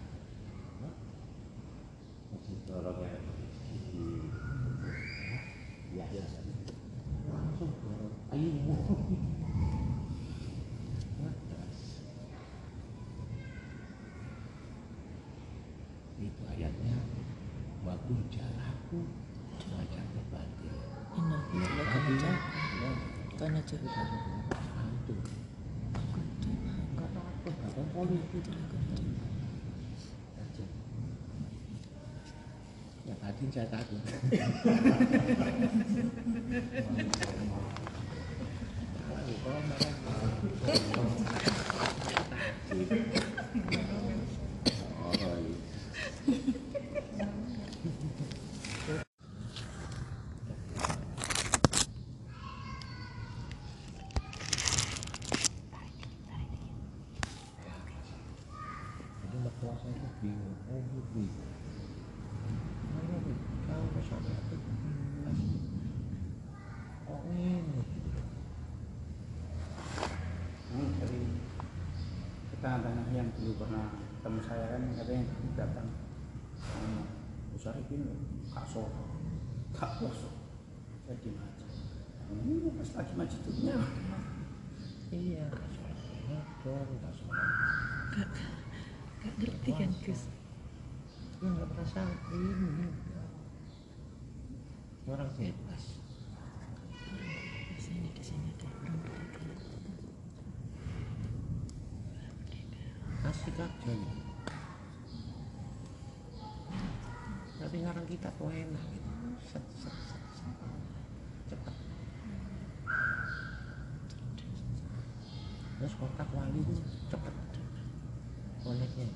masih dorong ya ya ya langsung dorong ayo itu ayatnya waktu jalaku wajah berbagi Inna lillahi wa inna ilaihi Karena jadi itu nggak takut nggak tahu politik Aja. Ya tadi saya takut Kalau marah, Oh, iya. Jadi mertua saya itu bingung, oh gitu. Mana nih, kalau sampai itu kok ini? tengah-tengah yang dulu pernah ketemu saya kan katanya datang. Ngomong besar ini kak solo kak poso saya di aja ini pas lagi majidnya gitu. tapi sekarang kita tuh enak gitu set, set, set, set. cepat terus kotak wali itu cepet koneknya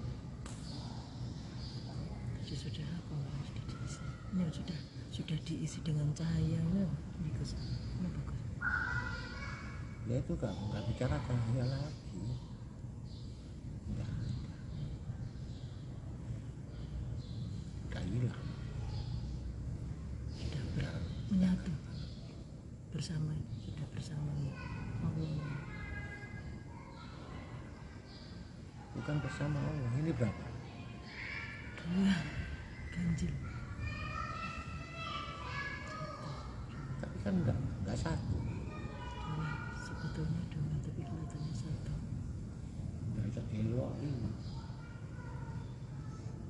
sudah apa? Sudah diisi. Ini sudah sudah diisi dengan cahaya. Ini bagus. Ini bagus. ya itu kan nggak bicara cahaya lagi nggak ada. udah hilang Sudah ber- menyatu bersama. Sudah bersama Allah. bukan bersama Allah ini berapa Dua ganjil. tapi kan enggak enggak satu Dua sebetulnya dua tapi kelihatannya satu. enggak bisa elok ini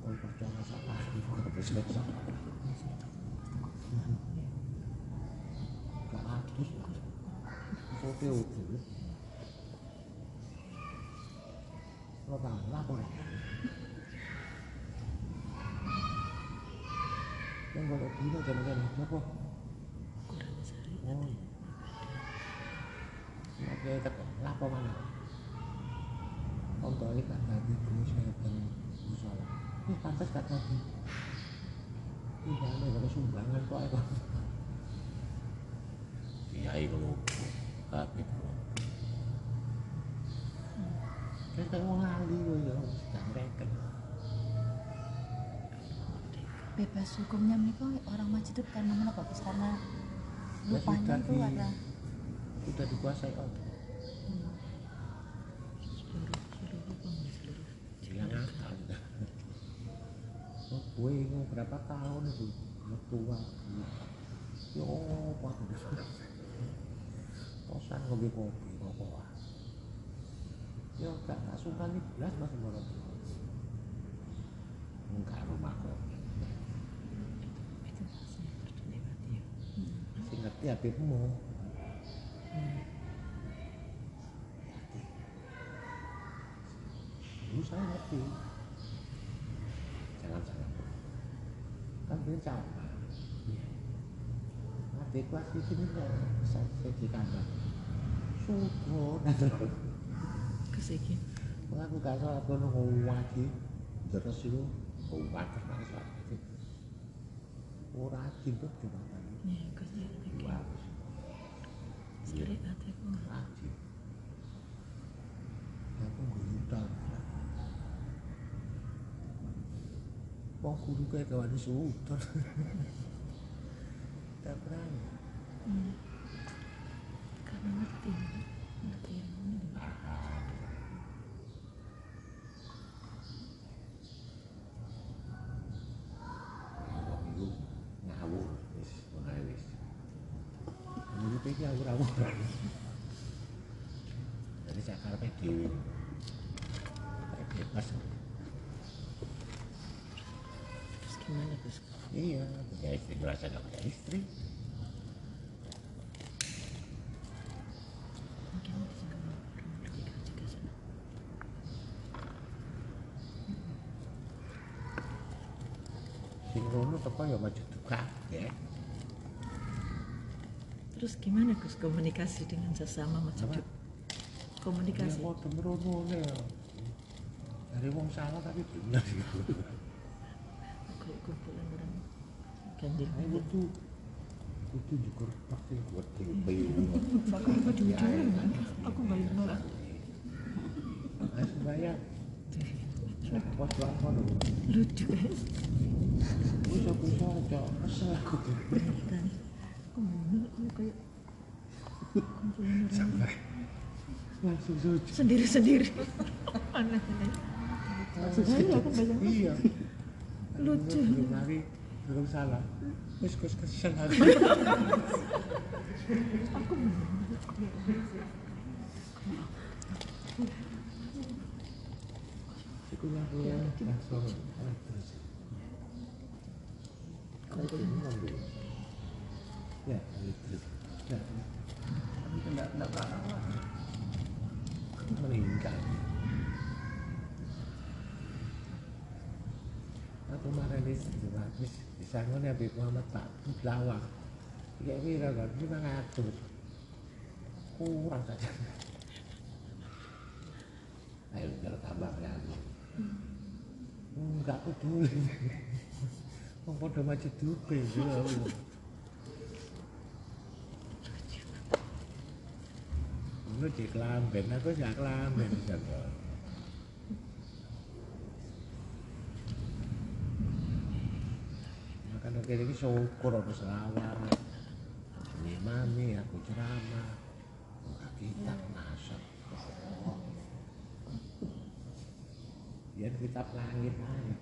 kalau percaya sama nggak bisa sama enggak adus kopi utuh lo tahu lapor yang kalau gila jangan-jangan apa Quran sehari. Oh. Oke, tak lapo mana? Untuk ini kan tadi dulu saya dan musola. Ini pantas gak tadi? Ini ada sumbangan kok aku. Iya, itu tapi kita mau ngali loh ya, gak mereka. Bebas hukumnya mereka orang majid itu karena menapa Gus? karena Ya lupanya itu ada Udah dikuasai Allah. Seluruh seluruh apa nggak seluruh? Hilang akal udah. Oh, gue ini berapa tahun itu mertua yo pak kosan kopi kopi rokokan yo gak suka nih belas mas orang enggak rumah kok Itu saya berdilewati ya. Ngerti habibmu dulu saya ngerti. Jangan jangan. Kan dia sama adik kelas itu nih saya di kamar syukur Kesekian. aku gak salah aku nunggu lagi terus itu obat terus lagi ora cuma tadi Ya, rajin. Aku ngutang Wong guru kayak kawan sultan tak berani hmm. karena ngerti ngerti yang ini Wong iku ngawur wis wae wis. Ngawur-ngawur. Jadi saya karepe dhewe. Saya bebas. terus gimana Gus Iya, punya istri merasa gak punya istri. Sing teko ya maju duka. Terus gimana Gus komunikasi dengan sesama macam Apa? itu komunikasi ya. Dari wong salah tapi bener gitu. Kayak kumpulan orang ganjil Ayo kudu kudu nyukur pasti buat tempe. aku apa diujurin aku balik nolak Ayo bayar. Lucu kan Bisa-bisa aja aku. beneran aku Sampai. Langsung sujud. sendiri sendiri iya. Lucu. belum lari belum salah. Terus kus aku langsung terus. Kalau itu habis disangon Habib Muhammad Pak Lawang ya ini kan lima ratus kurang saja. Ayo kalau tambah ya enggak hmm, peduli. Wong padha maju dupe yo. Ngono dik lamben aku ya lamben jago. Oke ini syukur aku selawat. Ini mami aku ceramah. Buka kitab masak. Biar kitab langit aja.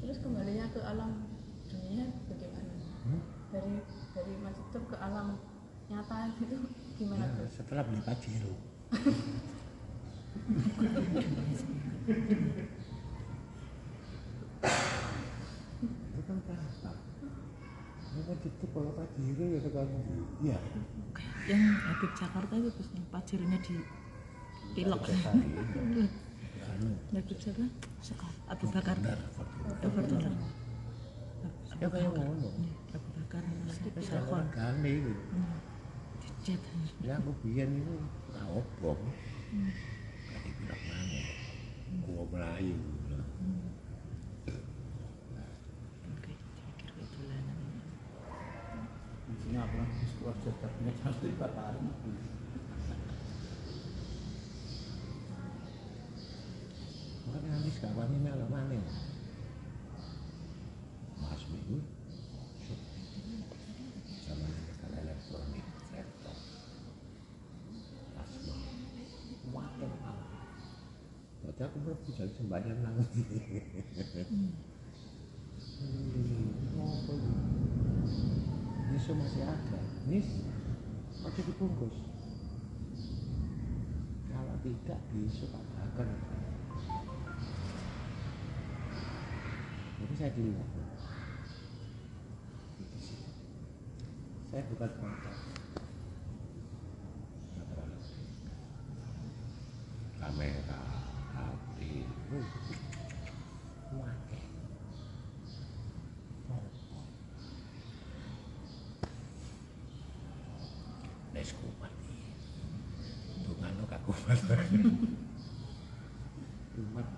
Terus kembalinya ke alam dunia bagaimana? Hmm? Dari dari masjid ke alam nyata itu gimana Ya, setelah beli pajero. itu kan gampang. Ini kan itu kalau pajero ya kan iya. Yang Habib Jakarta itu Gus, yang pajirnya di pilok. Habib siapa? Abu Bakar. benar. Abu Bakar. Ya kayak ngono. Abu Bakar. Lakon. gane itu. Jet. Ya aku biyen itu tak obong. Dibilang mana. Gua Melayu. Oke, dipikir kayak dolanan. Intinya apa? Keluar jadabnya jangan dibatarin. Makanya nanti sekarang ini malah mana? Mas Minggu. Sama dengan elektronik, laptop. Asma. Waduh. Bisa sembahyang. Hmm, apa ini? Masih ada. Nis, masih dibungkus. Kalau tidak, akan Jadi saya dilihat. Saya bukan kontak. Kumat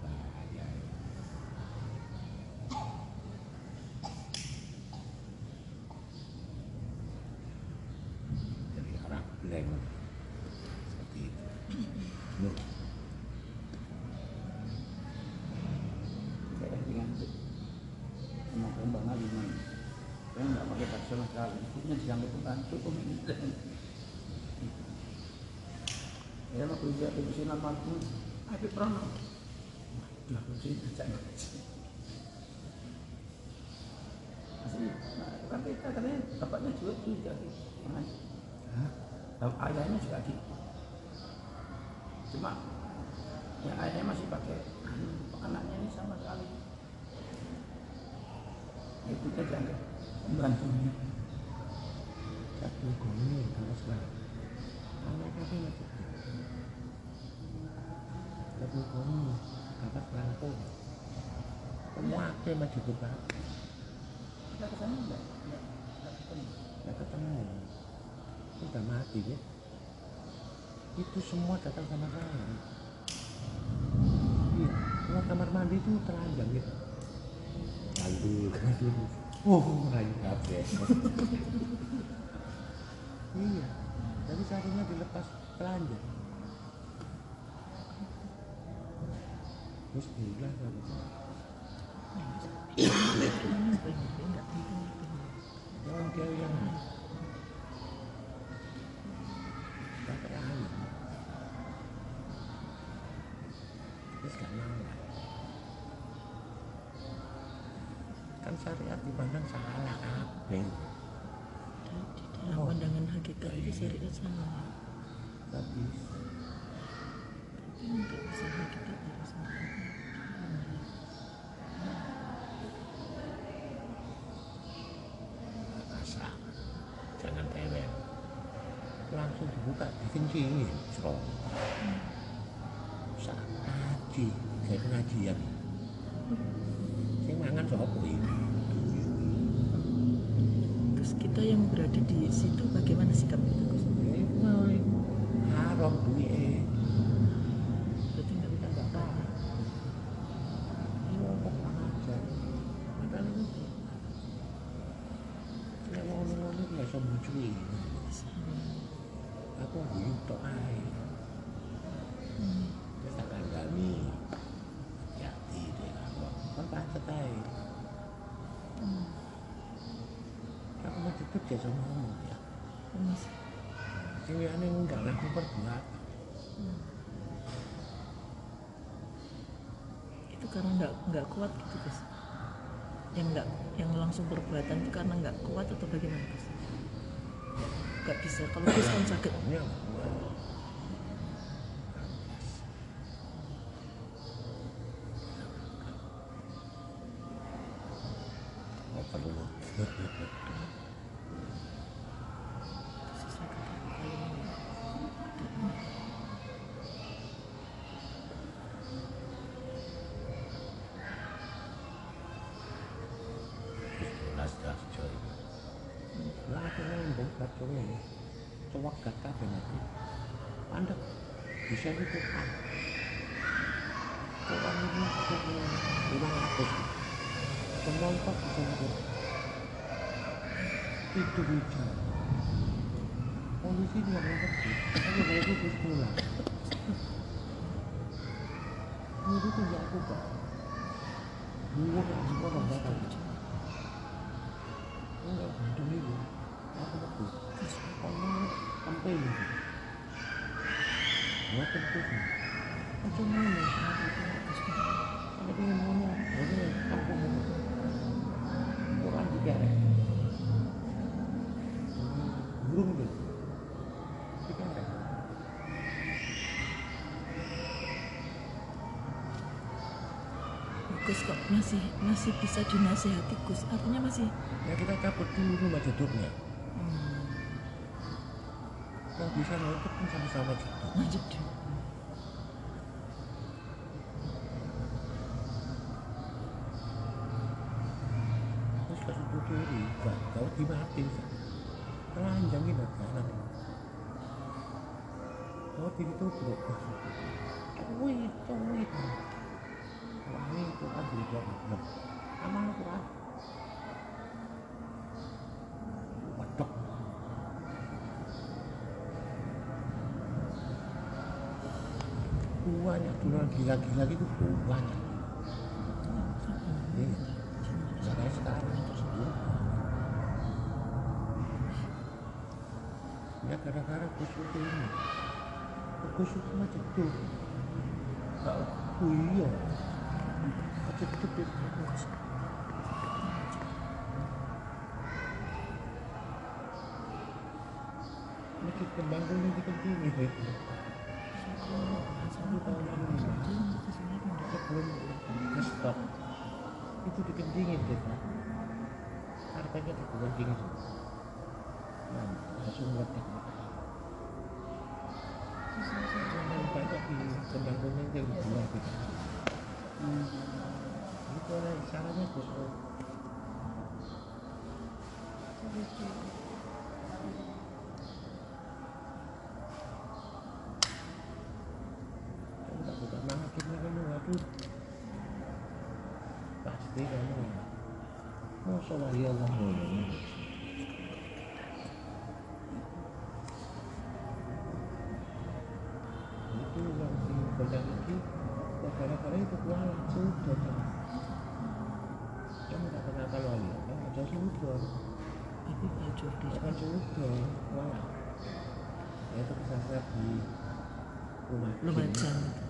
bahaya. Jadi orang blank seperti itu. Nur. Saya dengan sama kembang. Saya nggak pakai taksi sekali. Punya dianggap pembantu pemimpin. Ya waktu dia di sini almarhum Habib Prono. Waduh, aku sini tidak ngaji. Asli, nah, itu kan kita katanya bapaknya juga juga di pengaji. Hah? Bap- Ayahnya juga di. Cuma yang ayahnya masih pakai anu, anaknya ini sama sekali. Ibunya dianggap pembantunya. Satu goni kalau sekarang. Kalau tapi masih satu goni dapat langsung. Semua apa yang masih berbagi. Kita ke sana enggak? Enggak enggak ketemu. Ya ketemu. Sudah mati ya. Itu semua datang sama saya. Iya, keluar kamar mandi itu telanjang gitu. Lalu, lalu. Oh, kabeh. iya, tapi sarungnya dilepas telanjang. Terus bilang sama saya, dia yang hmm. pakai air terus gak mau kan syariat dipandang salah kabeh iya. oh. pandangan hakikat itu iya. syariat salah. Dikencingin, cerong. Saat ngaji, kayak pengajian. Sing mangan sapa ini? Terus kita yang berada di situ bagaimana sikap kita Gus? Ini mau haram duit. Berarti nggak bisa nggak apa Ini mau kok aja. Padahal ini Nek mau ngono iki iso muncul Tak. Kan ae. Aku mau cepet ya sama kamu ya. Sing enggak laku perbuatan. itu karena nggak nggak kuat gitu Gus. Yang nggak yang langsung perbuatan itu karena nggak kuat atau bagaimana Gus? Nggak bisa. Kalau Gus kan sakit. Masih bisa dinasehati Gus. Artinya masih Ya kita cabut dulu rumah jeduknya. hmm, Kalau bisa nutup kan sama-sama jeduk. deh. Banyak duluan gila-gila gitu banyak. Iya. Ya gara-gara kusuk ini. Kusuk sama ceduk. Gak iya. Ceduk itu. Ini kembang ke stop itu dikencingin kita dikencingin nah, langsung meledak Jangan banyak di kembang kuning yang dijual kita itu ada caranya Gus Kamu tak buka makin kamu waduh pasti kamu Masya Allah ya Allah itu yang di badan itu gara-gara itu kualat sudah kamu tak kenapa lagi kan ada sudah Tapi baju di ya kan sudah kualat ya itu kesasar di rumah Lumajang jin. itu.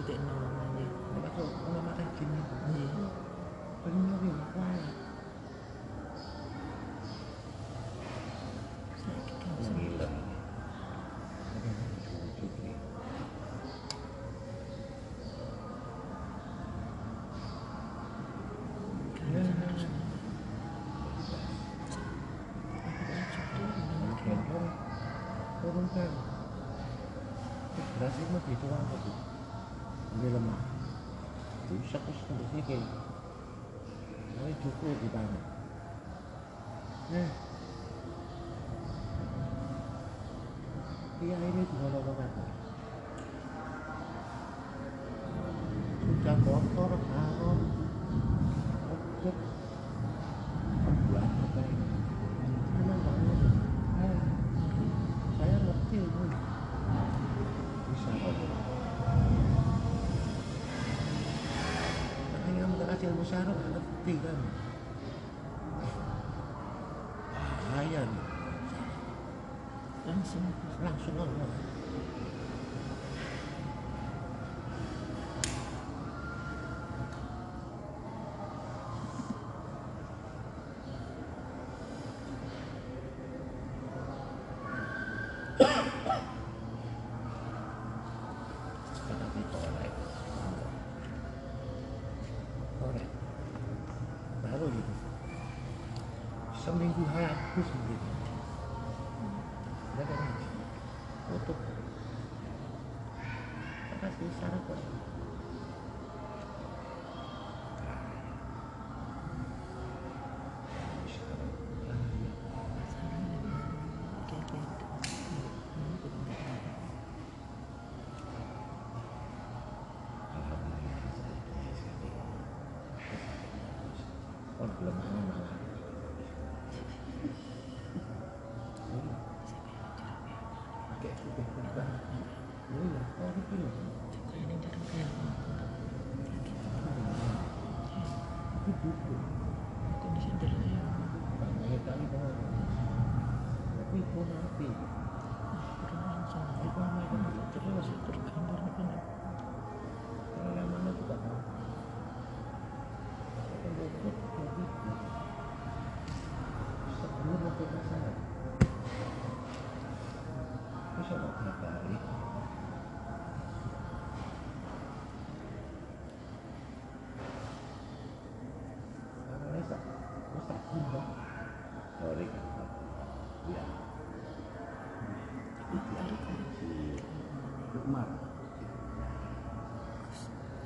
titik nol namanya. Masuk pengamatan gini. Iya. Bener ya, wah. Saiki kan sing- Gila. Gendong, turun kan. Beras itu mah gitu apa tuh? Ini lemah. Bisa terus sampai sini. Ini cukup di tanah. Nah, Iya ini gimana kata? Sudah kotor,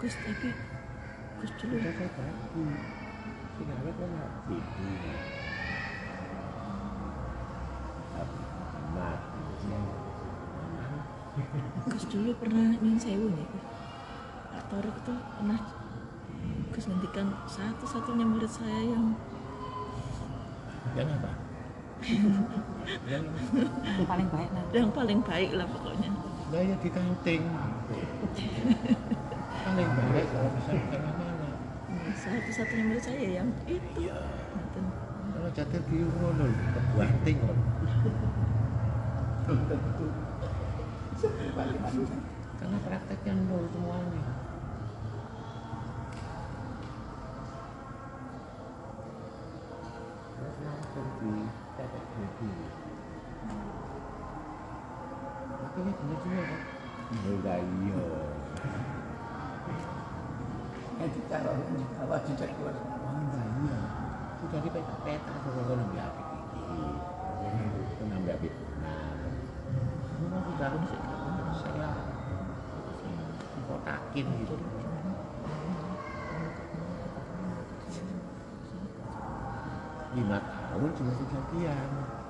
Gus tapi Gus dulu Udah saya bagi. Ada kan nggak tidur. Mati. Gus dulu pernah nyun sewu nih Pak Torek tuh pernah Gus ngendikan satu-satunya murid saya yang Yang apa? yang paling baik lah yang paling baik lah pokoknya daya di kanting. Paling baik kalau bisa satu-satunya murid saya yang itu Ngoten. Kalau jatuh di ngono. Tentu. Karena prakteknya nol semuanya. Akhirnya bener juga kan? Enggak iya. Iya. Sudah di peta-peta kalau api ini. Api. Nah, semua sudah saya kotakin gitu. Lima tahun cuma lima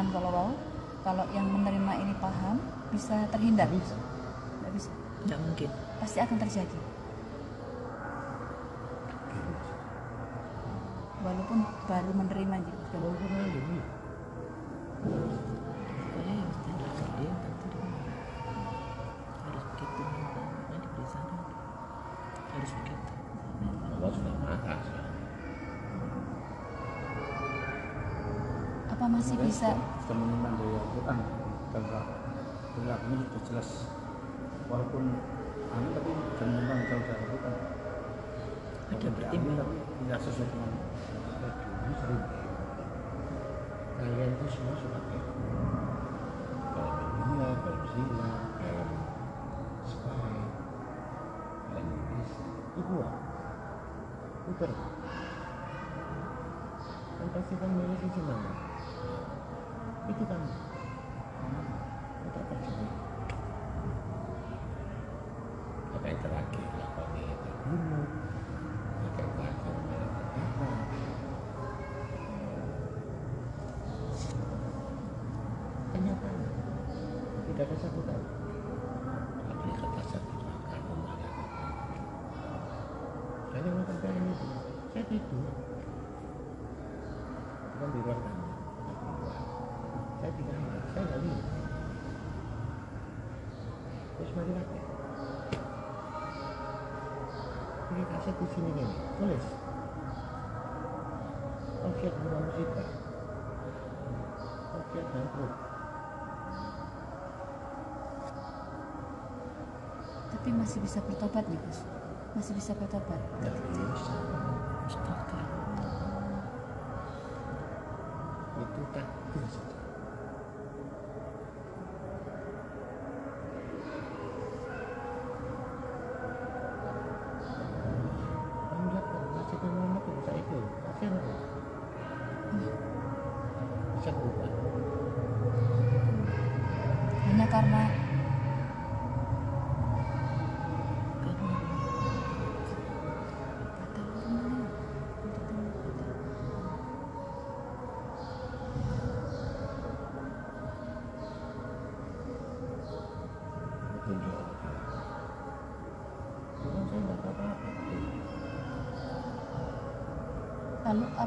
dikirimkan kalau kalau yang menerima ini paham bisa terhindar. bisa Nggak bisa. Tidak mungkin. Pasti akan terjadi. Walaupun baru menerima gitu. kalau pernah ini Pokoknya yang standar dia yang tak terima. Harus begitu. Makanya diberi saran. Harus begitu. Allah sudah marah sekarang. Apa masih bisa teman-teman dari Al-Quran. Dan perilakunya sudah jelas. Walaupun anu tapi teman-teman kalau dari Al-Quran. Ada pertimbangan. tapi tidak sesuai dengan Ini kalian itu semua dalam bisa itu putar kan pasti kan milih sisi mana itu kan. Yang terakhir terbunuh apa yang terakhir. Apa kenyataan? Tidak ada satu kali tapi kata satu kamu saya itu saya tidur. Bukan di ruang tamu tapi di luar saya di kamar saya nggak lihat ini kaset di sini tulis objek bunga musika objek bangkrut tapi masih bisa bertobat nih Gus? Masih bisa bertobat. nggak bisa Astaga. itu takdir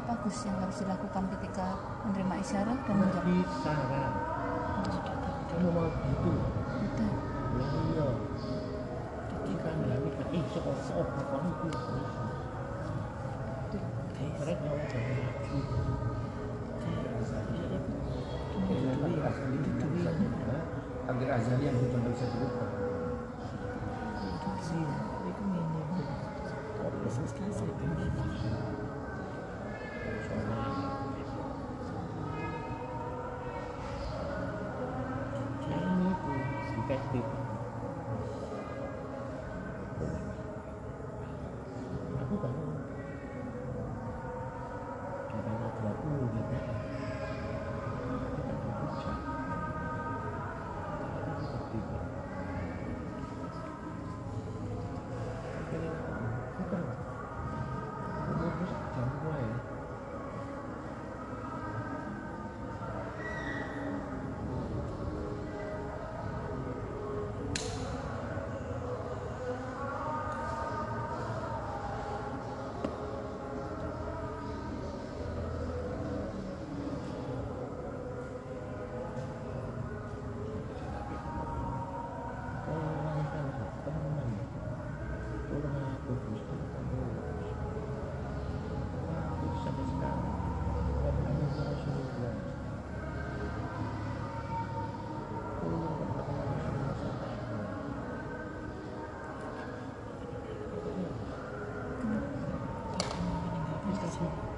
apa Gus yang harus dilakukan ketika menerima isyarat dan menjawab? bisa Ran. kamu mau gitu Betul. ya iya nggak bisa eh sok sok apa itu azali yang nggak bisa Saya 行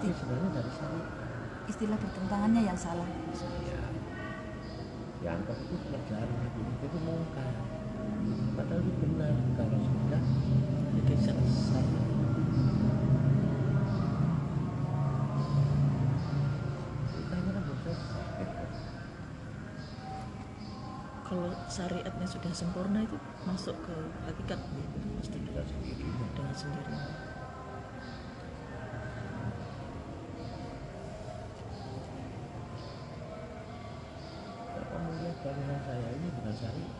berarti sebenarnya dari sana. Istilah pertentangannya yang salah. Ya dianggap itu pelajaran itu itu mungkar padahal itu benar kalau sudah ya jadi kan selesai. Kalau syariatnya sudah sempurna itu masuk ke dengan saya ini benar sekali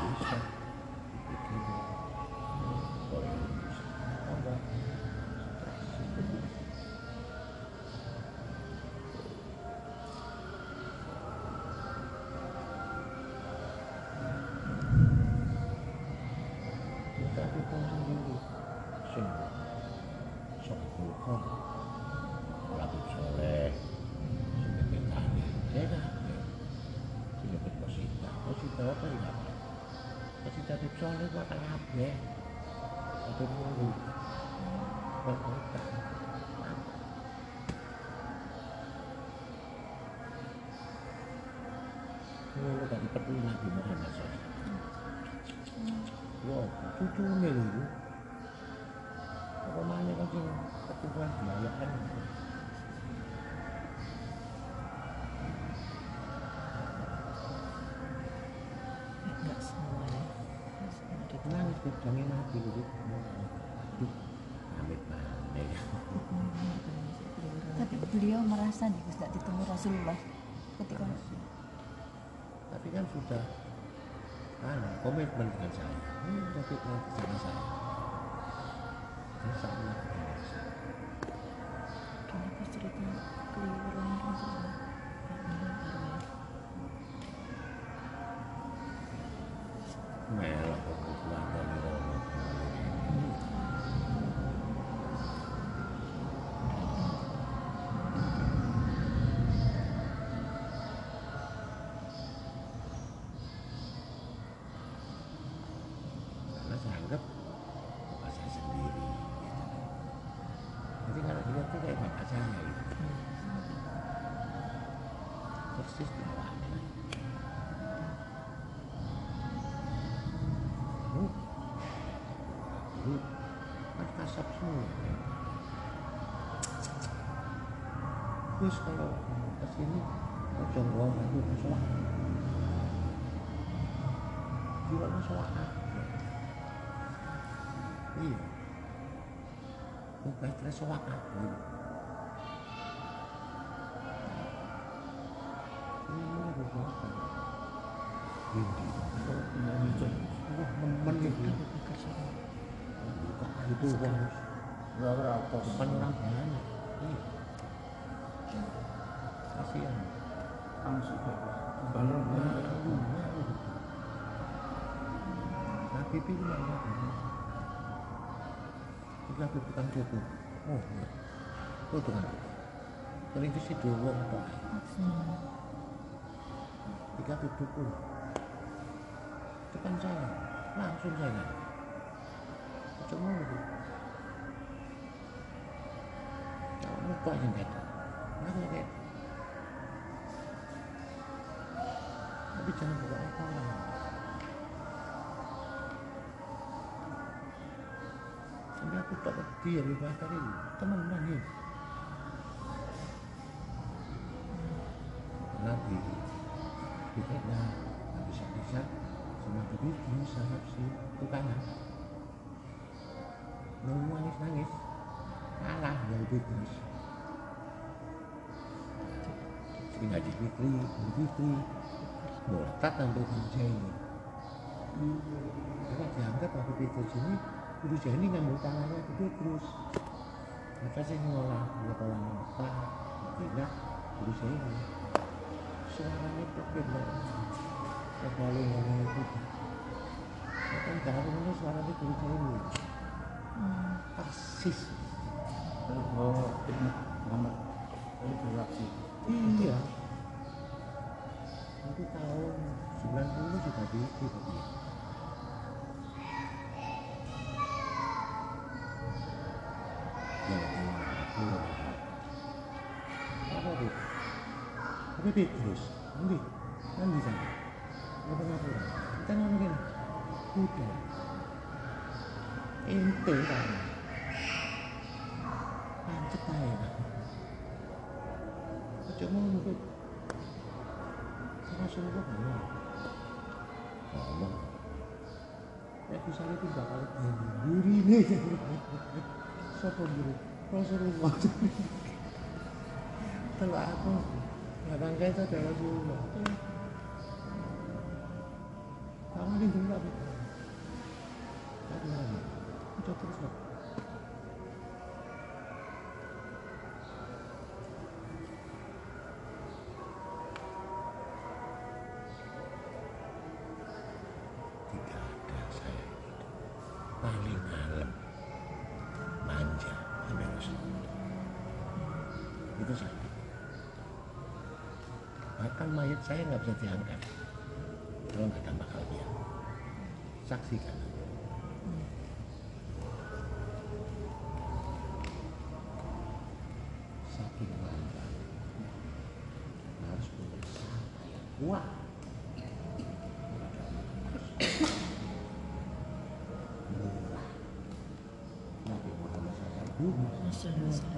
lho. Apa mana kan sing keturunan dilayakan. enggak semua ya Nangis bedangnya Nabi lho. Aduh, amit-amit. tapi beliau merasa nih Gus ditemu Rasulullah ketika Tapi kan sudah kan komitmen dengan saya. Ini sudah Jual sholat. Iya. Bukan sholat aku. Ini berapa? Ini, nemen itu. Iya. Langsung balon Nah, pipi itu? Itu aku bukan. Oh, iya. Itu bukan. Televisi dulu kok. Tiga duduk. Itu kan saya. Langsung saya. Cuma itu. Kalau muka yang beda. Kenapa ya kayak? Tapi jangan bawa orang. Sampai aku tak dia lebih bakar ini. Teman-teman ini. Nabi Bukanya nggak bisa bisa sama Nabi bisa si tukangnya. Nunggu nangis nangis. Kalah ya terus Sering ngaji fikri, ngaji fikri Murtad sampai kerja ini. Karena dianggap aku pikir sini Guru Jani ngambil tangannya itu terus. Maka saya ngolah Dia orang Mekah Tidak Guru ini Suaranya itu beda Kembali ngomong itu. Kan jangan ngomongnya suaranya guru ini Persis. Oh. Ini beraksi. Iya. Itu tahun 90 sudah bikin Tapi Petrus Nanti. Nanti sana Apa ngapura Kita ngomongin Udah Ente kan Pancet aja Cuma untuk Rasulullah ngomong. Ngomong. Ya bisa itu bakal ini siapa diri Rasulullah kalau aku nggak bangga itu adalah Rasulullah kamu mayat saya nggak bisa diangkat. Kalau nggak tambah kalian. Saksikan. Saking bangga harus punya kuat. Murah. Nabi Muhammad SAW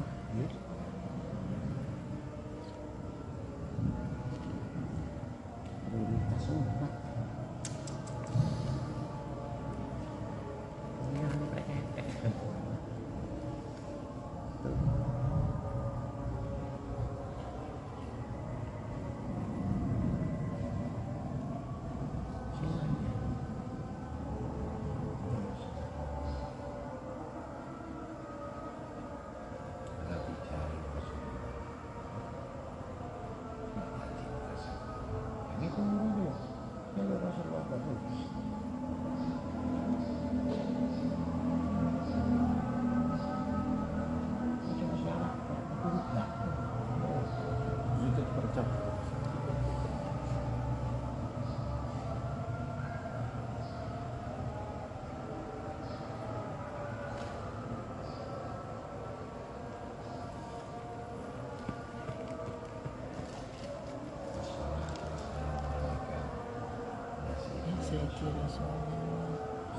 Hopp.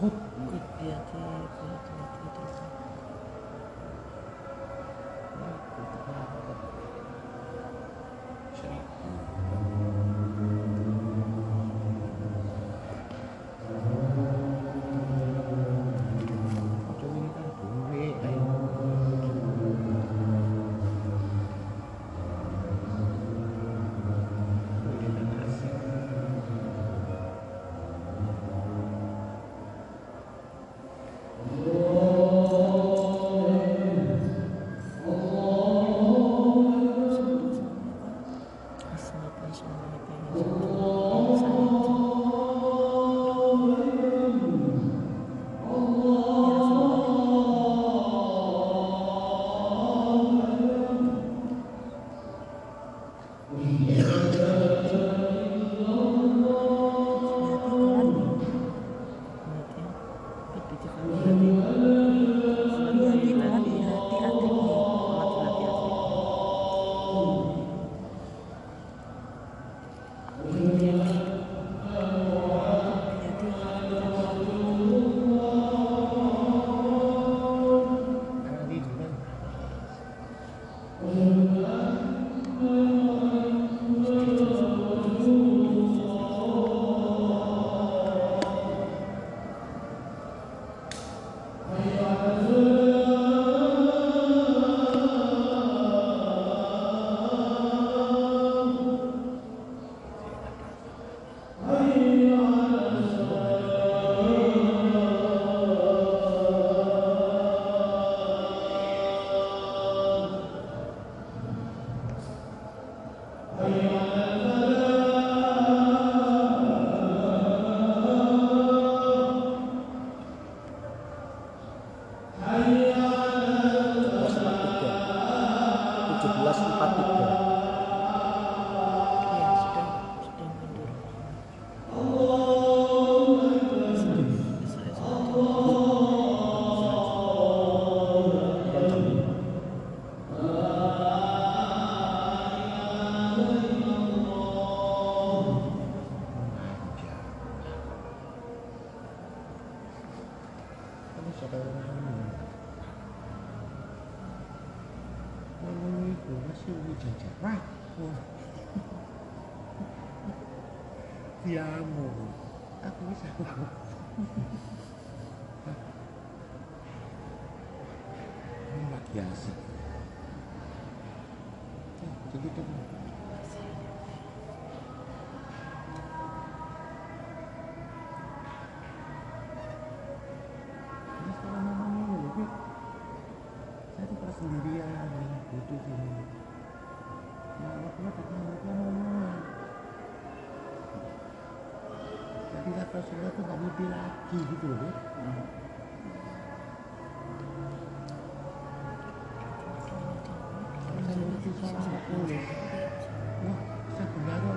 Gut, Birte, Birte.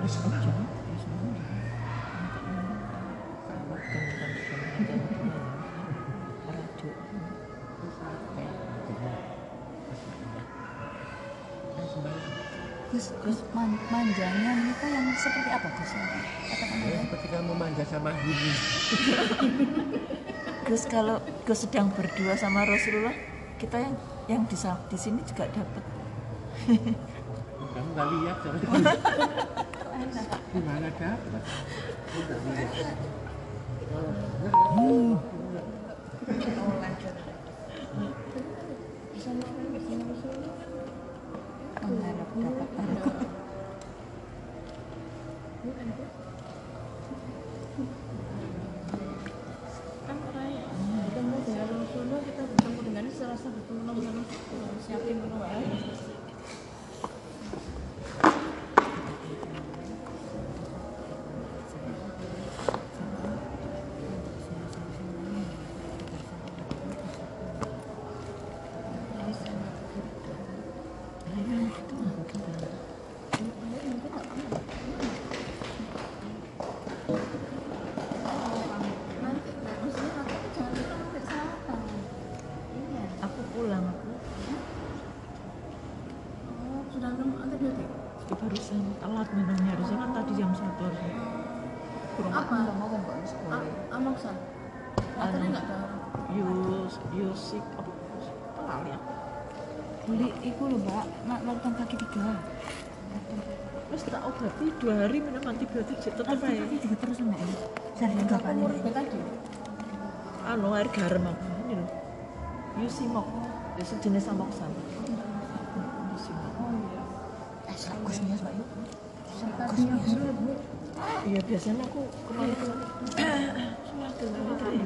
Gus, Gus man, manjanya itu yang seperti apa Gus? Ya, seperti kamu manja sama ini. Gus kalau Gus sedang berdua sama Rasulullah, kita yang yang di, di sini juga dapat. kamu gak lihat soalnya. Gimana dapat? Kamu nggak lihat. Mengharap dapat barokah. kan orang ketemu dengan Rasulullah kita bertemu dengan serasa bertemu dengan siapin dulu ya nanti maksudnya nanti jangan lupa nanti sarapan iya Aku pulang aku oh sudah minum antibiotik ya barusan telat minumnya harusnya kan tadi jam satu harusnya. Kurang apa mau kan Mbak sekolah. A- amoksan baterainya nggak ada Yus Yusik apa? Apa lali aku? Beli iku lho Mbak, nak larutan kaki tiga. Terus tak obati dua hari minum antibiotik tetap aja. terus Mbak ya. Sehari tiga kali. umur tadi Anu air garam aku ini loh. Yusimok, ya sejenis amoksan. Yusimok. Eh, bagus nih Mbak yuk. Iya biasanya aku kemarin kemarin